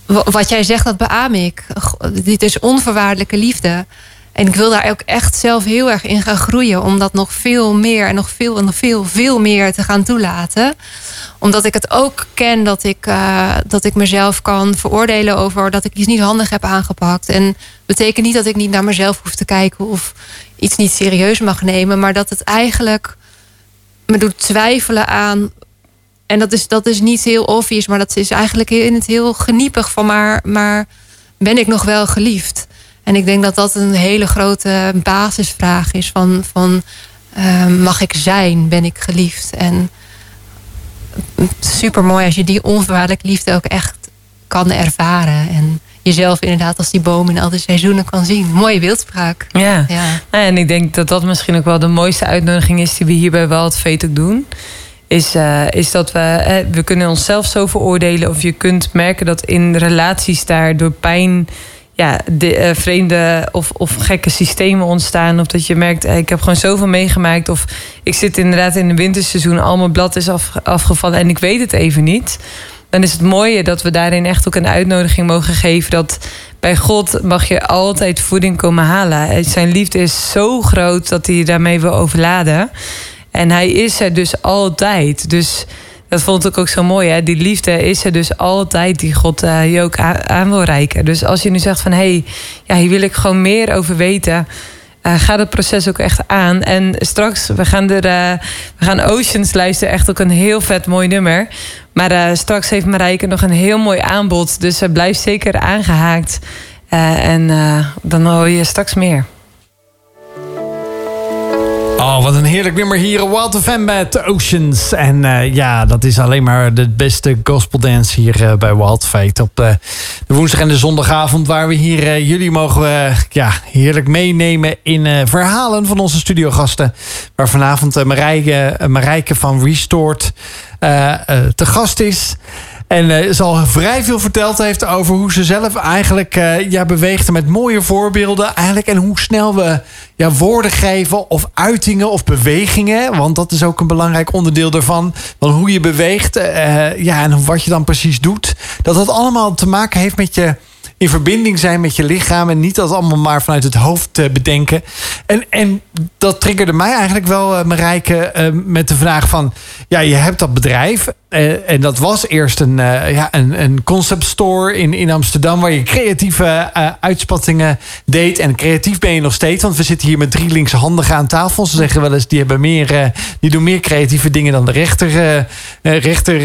wa- wat jij zegt, dat beaam ik. Dit is onvoorwaardelijke liefde. En ik wil daar ook echt zelf heel erg in gaan groeien. Om dat nog veel meer en nog veel en nog veel, veel meer te gaan toelaten. Omdat ik het ook ken dat ik, eh, dat ik mezelf kan veroordelen over dat ik iets niet handig heb aangepakt. En betekent niet dat ik niet naar mezelf hoef te kijken of iets niet serieus mag nemen. Maar dat het eigenlijk me doet twijfelen aan. En dat is, dat is niet heel obvious, maar dat is eigenlijk in het heel geniepig van maar, maar ben ik nog wel geliefd? En ik denk dat dat een hele grote basisvraag is van, van eh, mag ik zijn, ben ik geliefd? En super mooi als je die onvoorwaardelijke liefde ook echt kan ervaren. En jezelf inderdaad als die boom in al die seizoenen kan zien. Mooie beeldspraak. Ja. Ja. Nou, En ik denk dat dat misschien ook wel de mooiste uitnodiging is die we hier bij Wild Fate ook doen. Is, eh, is dat we, eh, we kunnen onszelf zo veroordelen. Of je kunt merken dat in relaties daar door pijn ja, de, eh, vreemde of, of gekke systemen ontstaan. Of dat je merkt, ik heb gewoon zoveel meegemaakt. Of ik zit inderdaad in een winterseizoen, al mijn blad is af, afgevallen en ik weet het even niet. Dan is het mooie dat we daarin echt ook een uitnodiging mogen geven. Dat bij God mag je altijd voeding komen halen. Zijn liefde is zo groot dat hij je daarmee wil overladen. En hij is er dus altijd. Dus dat vond ik ook zo mooi. Hè? Die liefde is er dus altijd die God eh, je ook aan, aan wil reiken. Dus als je nu zegt van... hé, hey, ja, hier wil ik gewoon meer over weten... eh, ga dat proces ook echt aan. En straks, we gaan, er, eh, we gaan Oceans luisteren. Echt ook een heel vet mooi nummer. Maar eh, straks heeft Marijke nog een heel mooi aanbod. Dus blijf zeker aangehaakt. Eh, en dan hoor je straks meer. Oh, wat een heerlijk nummer hier. Wild FM met Oceans. En eh, ja, dat is alleen maar de beste gospel dance hier eh, bij Wild Fate. Op eh, de woensdag en de zondagavond. Waar we hier jullie mogen ja, heerlijk meenemen in verhalen van onze studiogasten. Waar vanavond Marijke, Marijke van Restored te gast is. En eh, ze al vrij veel verteld heeft over hoe ze zelf eigenlijk eh, ja, beweegt met mooie voorbeelden. Eigenlijk, en hoe snel we ja, woorden geven of uitingen of bewegingen. Want dat is ook een belangrijk onderdeel daarvan. Van hoe je beweegt eh, ja, en wat je dan precies doet. Dat dat allemaal te maken heeft met je in verbinding zijn met je lichaam. En niet dat allemaal maar vanuit het hoofd eh, bedenken. En, en dat triggerde mij eigenlijk wel, eh, Marijke, eh, met de vraag van... Ja, je hebt dat bedrijf. en dat was eerst een, ja, een, een concept store in, in Amsterdam... waar je creatieve uitspattingen deed. En creatief ben je nog steeds. Want we zitten hier met drie linkshandigen aan tafel. Ze zeggen wel eens, die, hebben meer, die doen meer creatieve dingen dan de rechter. rechter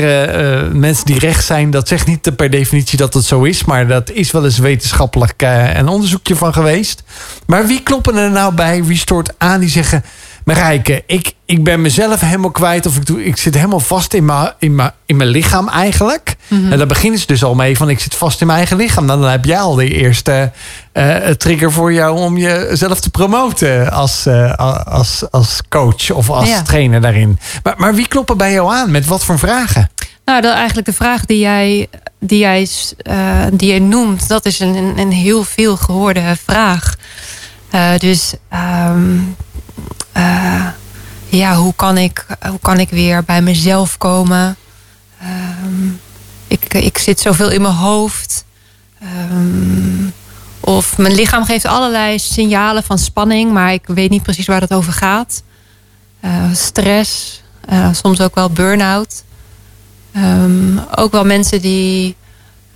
mensen die recht zijn, dat zegt niet per definitie dat het zo is. Maar dat is wel wetenschappelijk eh, een onderzoekje van geweest. Maar wie kloppen er nou bij Restored aan die zeggen... Marijke, ik, ik ben mezelf helemaal kwijt. Of ik, doe, ik zit helemaal vast in mijn, in mijn, in mijn lichaam eigenlijk. En daar beginnen ze dus al mee van ik zit vast in mijn eigen lichaam. Dan heb jij al de eerste eh, trigger voor jou om jezelf te promoten als, eh, als, als coach of als Ja. trainer daarin. Maar, maar wie kloppen bij jou aan? Met wat voor vragen? Nou, dat, eigenlijk de vraag die jij, die jij, eh, die jij noemt, dat is een, een, heel veel gehoorde vraag. Eh, dus ehm, eh, ja, hoe kan, ik, hoe kan ik weer bij mezelf komen? Ehm, ik, ik zit zoveel in mijn hoofd. Ehm, of mijn lichaam geeft allerlei signalen van spanning, maar ik weet niet precies waar het over gaat. Stress, soms ook wel burn-out. Ehm, ook wel mensen die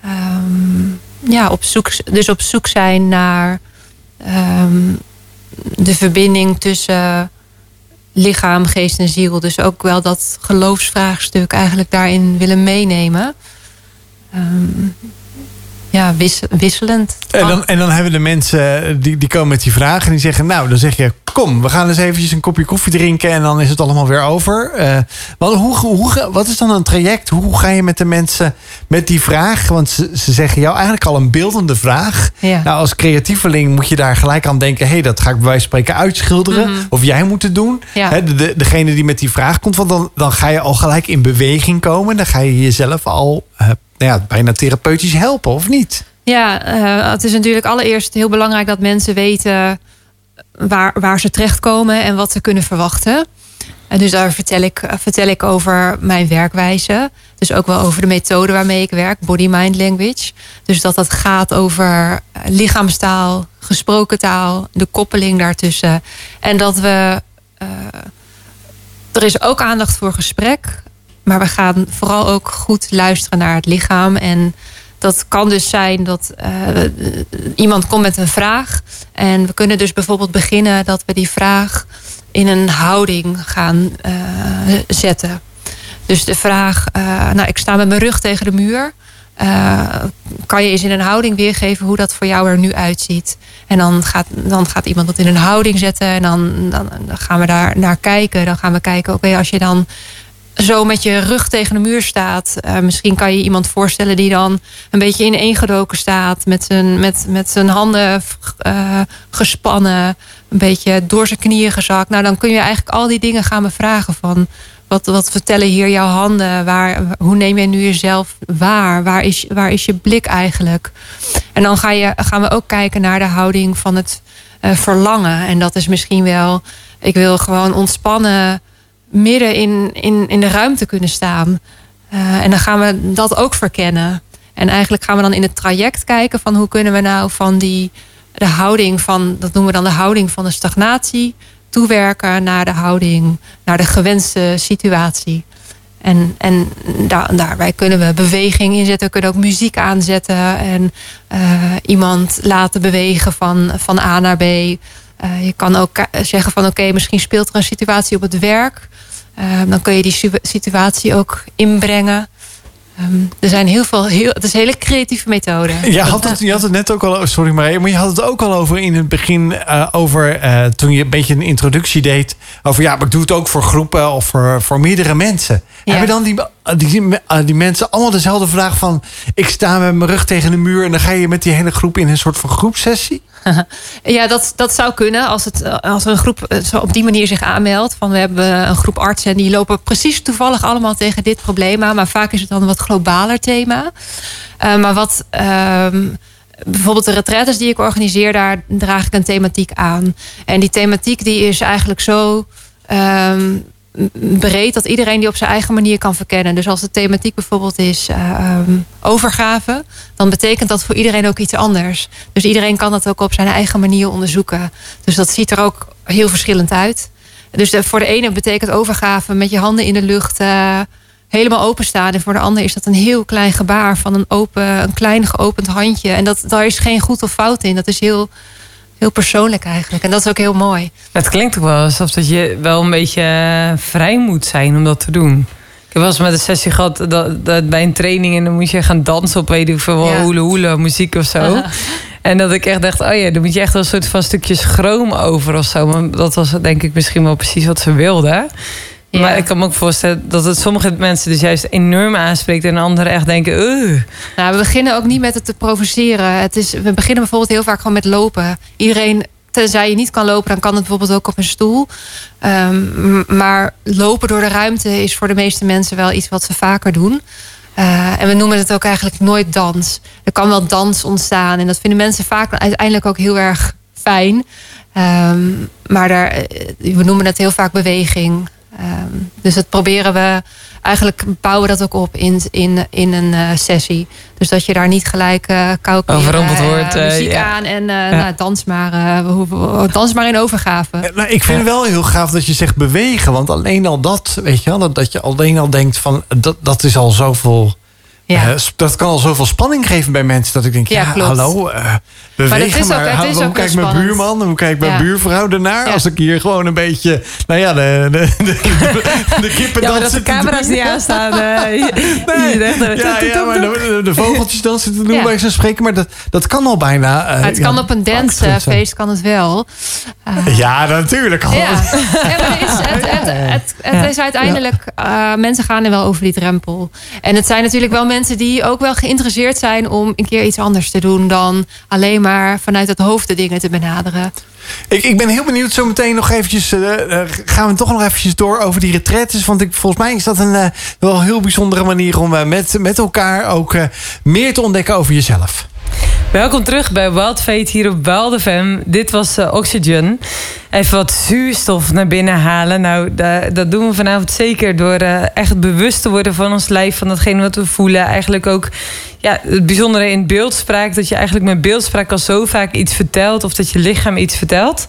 ehm, ja, op, zoek, dus op zoek zijn naar ehm, de verbinding tussen lichaam, geest en ziel. Dus ook wel dat geloofsvraagstuk eigenlijk daarin willen meenemen. Ja, wisselend. En dan, en dan hebben de mensen eh, die, die komen met die vragen en die zeggen: Nou, dan zeg je: Kom, we gaan eens eventjes een kopje koffie drinken en dan is het allemaal weer over. Uh, wat, hoe, hoe, wat is dan een traject? Hoe ga je met de mensen met die vraag? Want ze, ze zeggen jou eigenlijk al een beeldende vraag. Ja. Nou, als creatieveling moet je daar gelijk aan denken: hé, hey, dat ga ik bij wijze van spreken uitschilderen. Mm -hmm. Of jij moet het doen. Ja. He, de, de, degene die met die vraag komt, want dan, dan ga je al gelijk in beweging komen. Dan ga je jezelf al. Uh, nou ja, bijna therapeutisch helpen, of niet? Ja, uh, het is natuurlijk allereerst heel belangrijk dat mensen weten waar, waar ze terechtkomen en wat ze kunnen verwachten. En dus daar vertel ik, vertel ik over mijn werkwijze. Dus ook wel over de methode waarmee ik werk, body mind language. Dus dat dat gaat over lichaamstaal, gesproken taal, de koppeling daartussen. En dat we. Uh, er is ook aandacht voor gesprek. Maar we gaan vooral ook goed luisteren naar het lichaam. En dat kan dus zijn dat uh, iemand komt met een vraag. En we kunnen dus bijvoorbeeld beginnen dat we die vraag in een houding gaan uh, zetten. Dus de vraag, uh, nou ik sta met mijn rug tegen de muur. kan je eens in een houding weergeven hoe dat voor jou er nu uitziet? En dan gaat, dan gaat iemand dat in een houding zetten. En dan, dan, gaan we daar naar kijken. Dan gaan we kijken, oké, als je dan zo met je rug tegen de muur staat. Uh, misschien kan je iemand voorstellen die dan een beetje ineengedoken staat. Met zijn, met, met zijn handen uh, gespannen. Een beetje door zijn knieën gezakt. Nou, dan kun je eigenlijk al die dingen gaan bevragen van... Wat, wat vertellen hier jouw handen? Waar, hoe neem je nu jezelf waar? Waar is, waar is je blik eigenlijk? En dan ga je, gaan we ook kijken naar de houding van het uh, verlangen. En dat is misschien wel... Ik wil gewoon ontspannen midden in, in, in de ruimte kunnen staan. Uh, en dan gaan we dat ook verkennen. En eigenlijk gaan we dan in het traject kijken van hoe kunnen we nou van die de houding van, dat noemen we dan de houding van de stagnatie, toewerken naar de houding, naar de gewenste situatie. En, en daar, daarbij kunnen we beweging inzetten. We kunnen ook muziek aanzetten. En uh, iemand laten bewegen van, van A naar B. Uh, je kan ook zeggen van oké, misschien speelt er een situatie op het werk. Uh, dan kun je die situatie ook inbrengen. Um, er zijn heel veel, heel, het is een hele creatieve methode. Je had het, je had het net ook al, sorry maar, maar je had het ook al over in het begin, uh, over uh, toen je een beetje een introductie deed, over ja, maar ik doe het ook voor groepen of voor, voor meerdere mensen. Ja. Hebben dan die, die, die mensen allemaal dezelfde vraag van, ik sta met mijn rug tegen de muur en dan ga je met die hele groep in een soort van groepsessie? [laughs] Ja, dat, dat zou kunnen als, het, als een groep zo op die manier zich aanmeldt. Van we hebben een groep artsen en die lopen precies toevallig allemaal tegen dit probleem aan. Maar vaak is het dan een wat globaler thema. Uh, maar wat. Uh, bijvoorbeeld de retraites die ik organiseer, daar draag ik een thematiek aan. En die thematiek die is eigenlijk zo um, breed dat iedereen die op zijn eigen manier kan verkennen. Dus als de thematiek bijvoorbeeld is uh, um, overgave, dan betekent dat voor iedereen ook iets anders. Dus iedereen kan dat ook op zijn eigen manier onderzoeken. Dus dat ziet er ook heel verschillend uit. Dus voor de ene betekent overgave met je handen in de lucht uh, helemaal openstaan. En voor de ander is dat een heel klein gebaar van een, open, een klein geopend handje. En dat, daar is geen goed of fout in. Dat is heel heel persoonlijk eigenlijk. En dat is ook heel mooi. Het klinkt ook wel alsof dat je wel een beetje vrij moet zijn om dat te doen. Ik eens met een sessie gehad dat, dat bij een training en dan moet je gaan dansen op weet ik veel ja. hoele hoele muziek of zo. En dat ik echt dacht, oh ja, dan moet je echt wel een soort van stukje schroom over of zo. Maar dat was denk ik misschien wel precies wat ze wilden. Ja. Maar ik kan me ook voorstellen dat het sommige mensen dus juist enorm aanspreekt en anderen echt denken. Uh. Nou, we beginnen ook niet met het te provoceren. Het is, we beginnen bijvoorbeeld heel vaak gewoon met lopen. Iedereen tenzij je niet kan lopen, dan kan het bijvoorbeeld ook op een stoel. Ehm, maar lopen door de ruimte is voor de meeste mensen wel iets wat ze vaker doen. Eh, en we noemen het ook eigenlijk nooit dans. Er kan wel dans ontstaan. En dat vinden mensen vaak uiteindelijk ook heel erg fijn. Ehm, maar daar, eh, we noemen het heel vaak beweging. Ehm, dus dat proberen we. Eigenlijk bouwen we dat ook op in, in, in een eh, sessie. Dus dat je daar niet gelijk eh koud Overrompeld wordt, eh, muziek ja. aan en eh, nou, dans, maar, eh, we hoeven- dans maar in overgave. Nou, ik vind het wel heel gaaf dat je zegt bewegen. Want alleen al dat, weet je wel, dat, dat je alleen al denkt van dat, dat is al zoveel. Ja. dat kan al zoveel spanning geven bij mensen. Dat ik denk, ja, hallo, eh bewegen. is ook- maar is hoe ook kijkt mijn buurman? Hoe kijkt mijn Ja. buurvrouw ernaar? Als ik hier gewoon een beetje, nou ja, de, de, de, de kippen dansen dat de camera's niet aanstaan. eh, [laughs] Nee, eh, ja, ja, maar de, de vogeltjes dansen te doen bij zo'n spreken. Maar dat, dat kan al bijna. het kan op een dancefeest kan het wel. Ja, natuurlijk. Ja, het is, uiteindelijk, mensen gaan er wel over die drempel. En het zijn natuurlijk wel mensen die ook wel geïnteresseerd zijn om een keer iets anders te doen dan alleen maar vanuit het hoofd de dingen te benaderen. Ik, ik ben heel benieuwd. Zometeen nog eventjes. eh, eh, gaan we toch nog eventjes door over die retretes. Want ik, volgens mij is dat een eh, wel een heel bijzondere manier om met, met elkaar ook eh, meer te ontdekken over jezelf. Welkom terug bij Wild Fate hier op Wild FM. Dit was Oxygen. Even wat zuurstof naar binnen halen. Nou, da- dat doen we vanavond zeker door eh, echt bewust te worden van ons lijf, van datgene wat we voelen. Eigenlijk ook ja, het bijzondere in beeldspraak, dat je eigenlijk met beeldspraak al zo vaak iets vertelt, of dat je lichaam iets vertelt.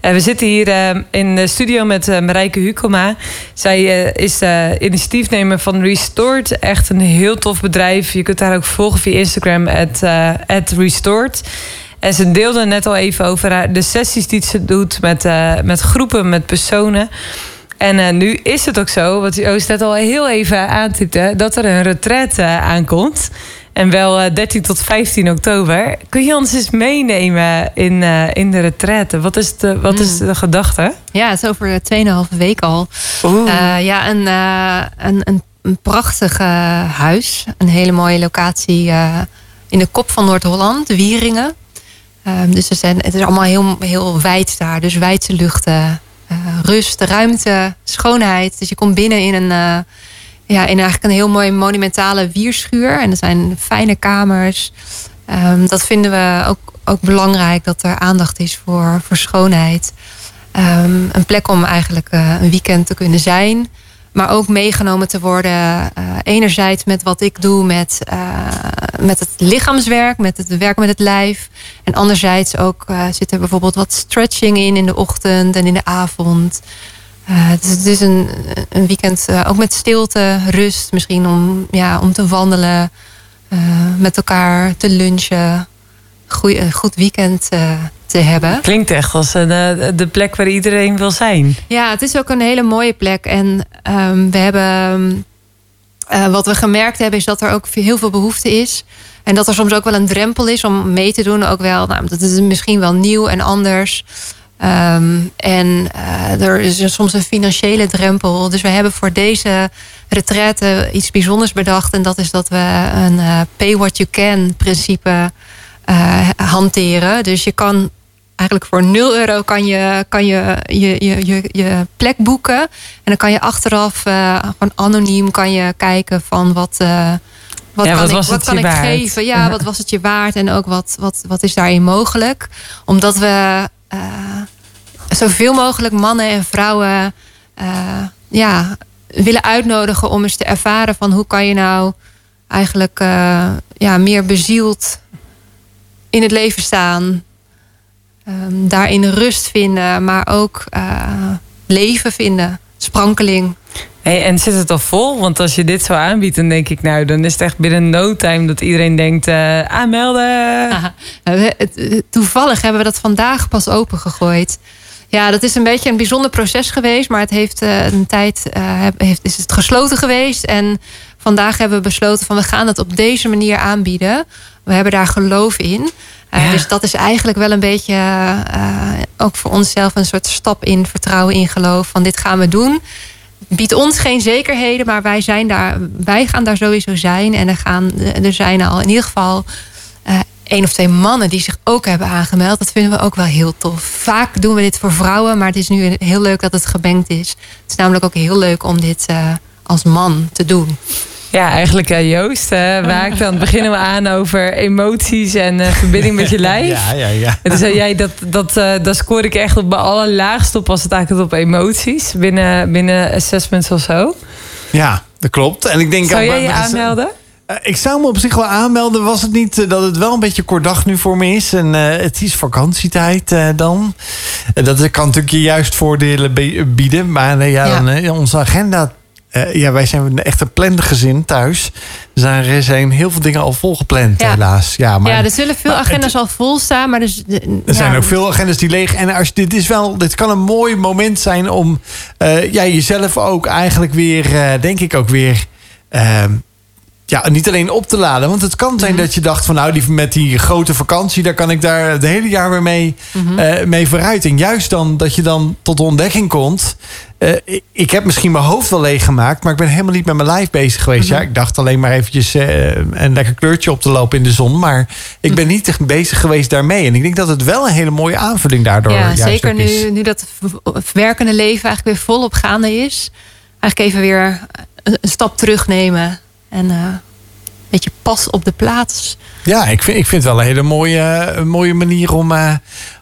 Eh, we zitten hier eh, in de studio met Marijke Hukoma. Zij is initiatiefnemer van Restored. Echt een heel tof bedrijf. Je kunt haar ook volgen via Instagram, at, at Restored. En ze deelde net al even over haar, de sessies die ze doet met, eh, met groepen, met personen. En eh, nu is het ook zo, wat Joost net al heel even aantipte... dat er een retraite eh, aankomt. En wel eh, 13 tot 15 oktober. Kun je ons eens meenemen in, eh, in de retraite? Wat is de, wat is de gedachte? Ja, het is over 2,5 week al. Eh, ja, een, eh, een, een, een prachtig eh, huis. Een hele mooie locatie eh, in de kop van Noord-Holland, Wieringen. Ehm, dus er zijn, het is allemaal heel, heel wijd daar. Dus wijdse luchten, eh, rust, ruimte, schoonheid. Dus je komt binnen in een, eh, ja, in eigenlijk een heel mooi monumentale wierschuur. En er zijn fijne kamers. Ehm, dat vinden we ook, ook belangrijk, dat er aandacht is voor, voor schoonheid. Ehm, een plek om eigenlijk eh, een weekend te kunnen zijn. Maar ook meegenomen te worden. eh, enerzijds met wat ik doe met, eh, met het lichaamswerk, met het werk met het lijf. En anderzijds ook eh, zit er bijvoorbeeld wat stretching in in de ochtend en in de avond. Eh, dus het is een, een weekend ook met stilte, rust. Misschien om, ja, om te wandelen, met elkaar te lunchen. Goeie, een goed weekend eh, te hebben. Klinkt echt als een, eh, de plek waar iedereen wil zijn. Ja, het is ook een hele mooie plek. En ehm, we hebben. eh, wat we gemerkt hebben, is dat er ook heel veel behoefte is. En dat er soms ook wel een drempel is om mee te doen. Ook wel, nou, dat is misschien wel nieuw en anders. Ehm, en eh, er is soms een financiële drempel. Dus we hebben voor deze retraite iets bijzonders bedacht. En dat is dat we een eh, pay what you can principe eh, hanteren. Dus je kan eigenlijk voor 0 euro kan je, kan je, je, je, je, je plek boeken. En dan kan je achteraf eh, gewoon anoniem kan je kijken van wat, eh, wat Ja, kan wat ik, was wat kan ik waard? geven. Ja, [laughs] wat was het je waard en ook wat, wat, wat is daarin mogelijk. Omdat we eh, zoveel mogelijk mannen en vrouwen ja, willen uitnodigen om eens te ervaren van hoe kan je nou eigenlijk ja, meer bezield in het leven staan. Ehm, daarin rust vinden, maar ook eh, leven vinden. Sprankeling. Hey, en zit het al vol? Want als je dit zo aanbiedt, dan denk ik, nou, dan is het echt binnen no time dat iedereen denkt: eh, aanmelden. Aha. Het- Toevallig hebben we dat vandaag pas opengegooid. Ja, dat is een beetje een bijzonder proces geweest. Maar het heeft eh, een tijd eh, heeft, is het gesloten geweest. En vandaag hebben we besloten van we gaan het op deze manier aanbieden. We hebben daar geloof in. Eh, Ja. Dus dat is eigenlijk wel een beetje eh, ook voor onszelf een soort stap in vertrouwen in geloof. Van dit gaan we doen. Biedt ons geen zekerheden, maar wij, zijn daar, wij gaan daar sowieso zijn. En er, gaan, er zijn al in ieder geval eh, één of twee mannen die zich ook hebben aangemeld. Dat vinden we ook wel heel tof. Vaak doen we dit voor vrouwen, maar het is nu heel leuk dat het gemengd is. Het is namelijk ook heel leuk om dit als man te doen. Ja, eigenlijk uh, Joost. Uh, Waak, dan beginnen we aan over emoties en uh, verbinding met je [laughs] lijf. Ja, ja, ja. En toen zei jij, dat, dat, dat scoor ik echt op mijn allerlaagste op als het eigenlijk op emoties. Binnen, binnen assessments of zo. Ja, dat klopt. En ik denk Zou jij je aanmelden? ik zou me op zich wel aanmelden. Was het niet dat het wel een beetje kort dag nu voor me is? En het is vakantietijd dan. dat kan natuurlijk je juist voordelen bieden. Maar ja, Dan, onze agenda uh, ja, wij zijn echt een plande gezin thuis. Er zijn heel veel dingen al volgepland, helaas. Ja, maar, ja, er zullen veel agendas al vol staan. Maar dus, er zijn ook veel agendas die leeg. En als, dit, is wel, dit kan een mooi moment zijn om uh, ja, jezelf ook eigenlijk weer, uh, denk ik ook weer ehm, ja, niet alleen op te laden. Want het kan zijn mhm. dat je dacht van nou, die, met die grote vakantie, daar kan ik daar het hele jaar weer mee, mm mee vooruit. En juist dan dat je dan tot ontdekking komt. Uh, ik, heb misschien mijn hoofd wel leeg gemaakt, maar ik ben helemaal niet met mijn lijf bezig geweest. Ja, mhm. ik dacht alleen maar eventjes uh, een lekker kleurtje op te lopen in de zon. Maar ik ben niet echt bezig geweest daarmee. En ik denk dat het wel een hele mooie aanvulling daardoor ja, zeker nu, nu dat werkende leven eigenlijk weer volop gaande is. Eigenlijk even weer een, een stap terugnemen. En uh, een beetje pas op de plaats. Ja, ik vind, ik vind het wel een hele mooie, mooie manier om, uh,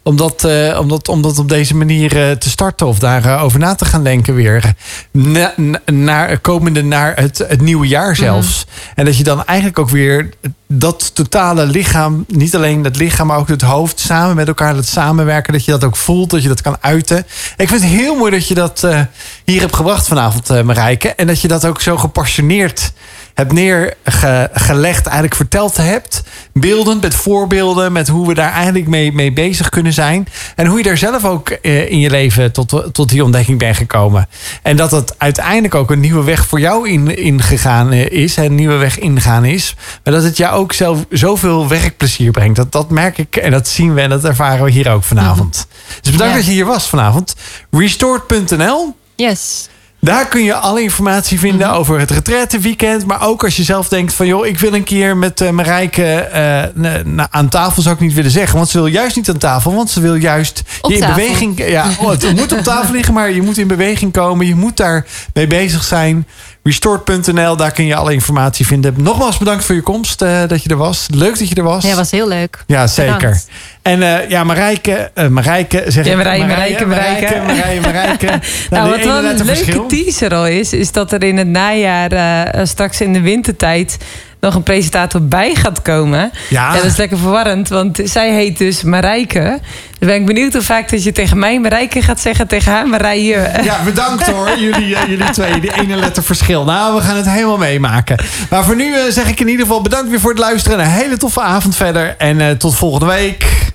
om, dat, uh, om, dat, om dat op deze manier uh, te starten. Of daarover over na te gaan denken weer. Na, naar, komende naar het, het nieuwe jaar zelfs. Mm. En dat je dan eigenlijk ook weer dat totale lichaam, niet alleen het lichaam, maar ook het hoofd, samen met elkaar dat samenwerken. Dat je dat ook voelt, dat je dat kan uiten. Ik vind het heel mooi dat je dat hier hebt gebracht vanavond, Marijke. En dat je dat ook zo gepassioneerd hebt neergelegd, eigenlijk verteld hebt. Beeldend, met voorbeelden, met hoe we daar eigenlijk mee, mee bezig kunnen zijn. En hoe je daar zelf ook eh, in je leven tot, tot die ontdekking bent gekomen. En dat het uiteindelijk ook een nieuwe weg voor jou in, ingegaan eh, is. Een nieuwe weg ingaan is. Maar dat het jou ook zelf zoveel werkplezier brengt. Dat, dat merk ik en dat zien we en dat ervaren we hier ook vanavond. Dus bedankt dat je hier was vanavond. Restored.nl Yes. Daar kun je alle informatie vinden mhm. over het retretteweekend. Maar ook als je zelf denkt van... joh, ik wil een keer met uh, Marijke uh, aan tafel zou ik niet willen zeggen. Want ze wil juist niet aan tafel. Want ze wil juist je in beweging... Ja, oh, het moet op tafel liggen, maar je moet in beweging komen. Je moet daar mee bezig zijn. Restored.nl, daar kun je alle informatie vinden. Nogmaals bedankt voor je komst, uh, dat je er was. Leuk dat je er was. Ja, was heel leuk. Ja, zeker. Bedankt. En uh, ja, Marijke, uh, Marijke zeg ja, Marijke, Marijke, Marijke, Marijke. [laughs] nou, nou wat wel een leuke teaser al is, is dat er in het najaar, straks in de wintertijd nog een presentator bij gaat komen. Ja. dat is lekker verwarrend, want zij heet dus Marijke. Dan ben ik benieuwd hoe vaak dat je tegen mij Marijke gaat zeggen, tegen haar Marije. Ja, bedankt hoor, jullie, uh, jullie twee. Die ene letter verschil. Nou, we gaan het helemaal meemaken. Maar voor nu uh, zeg ik in ieder geval bedankt weer voor het luisteren. Een hele toffe avond verder. En uh, tot volgende week.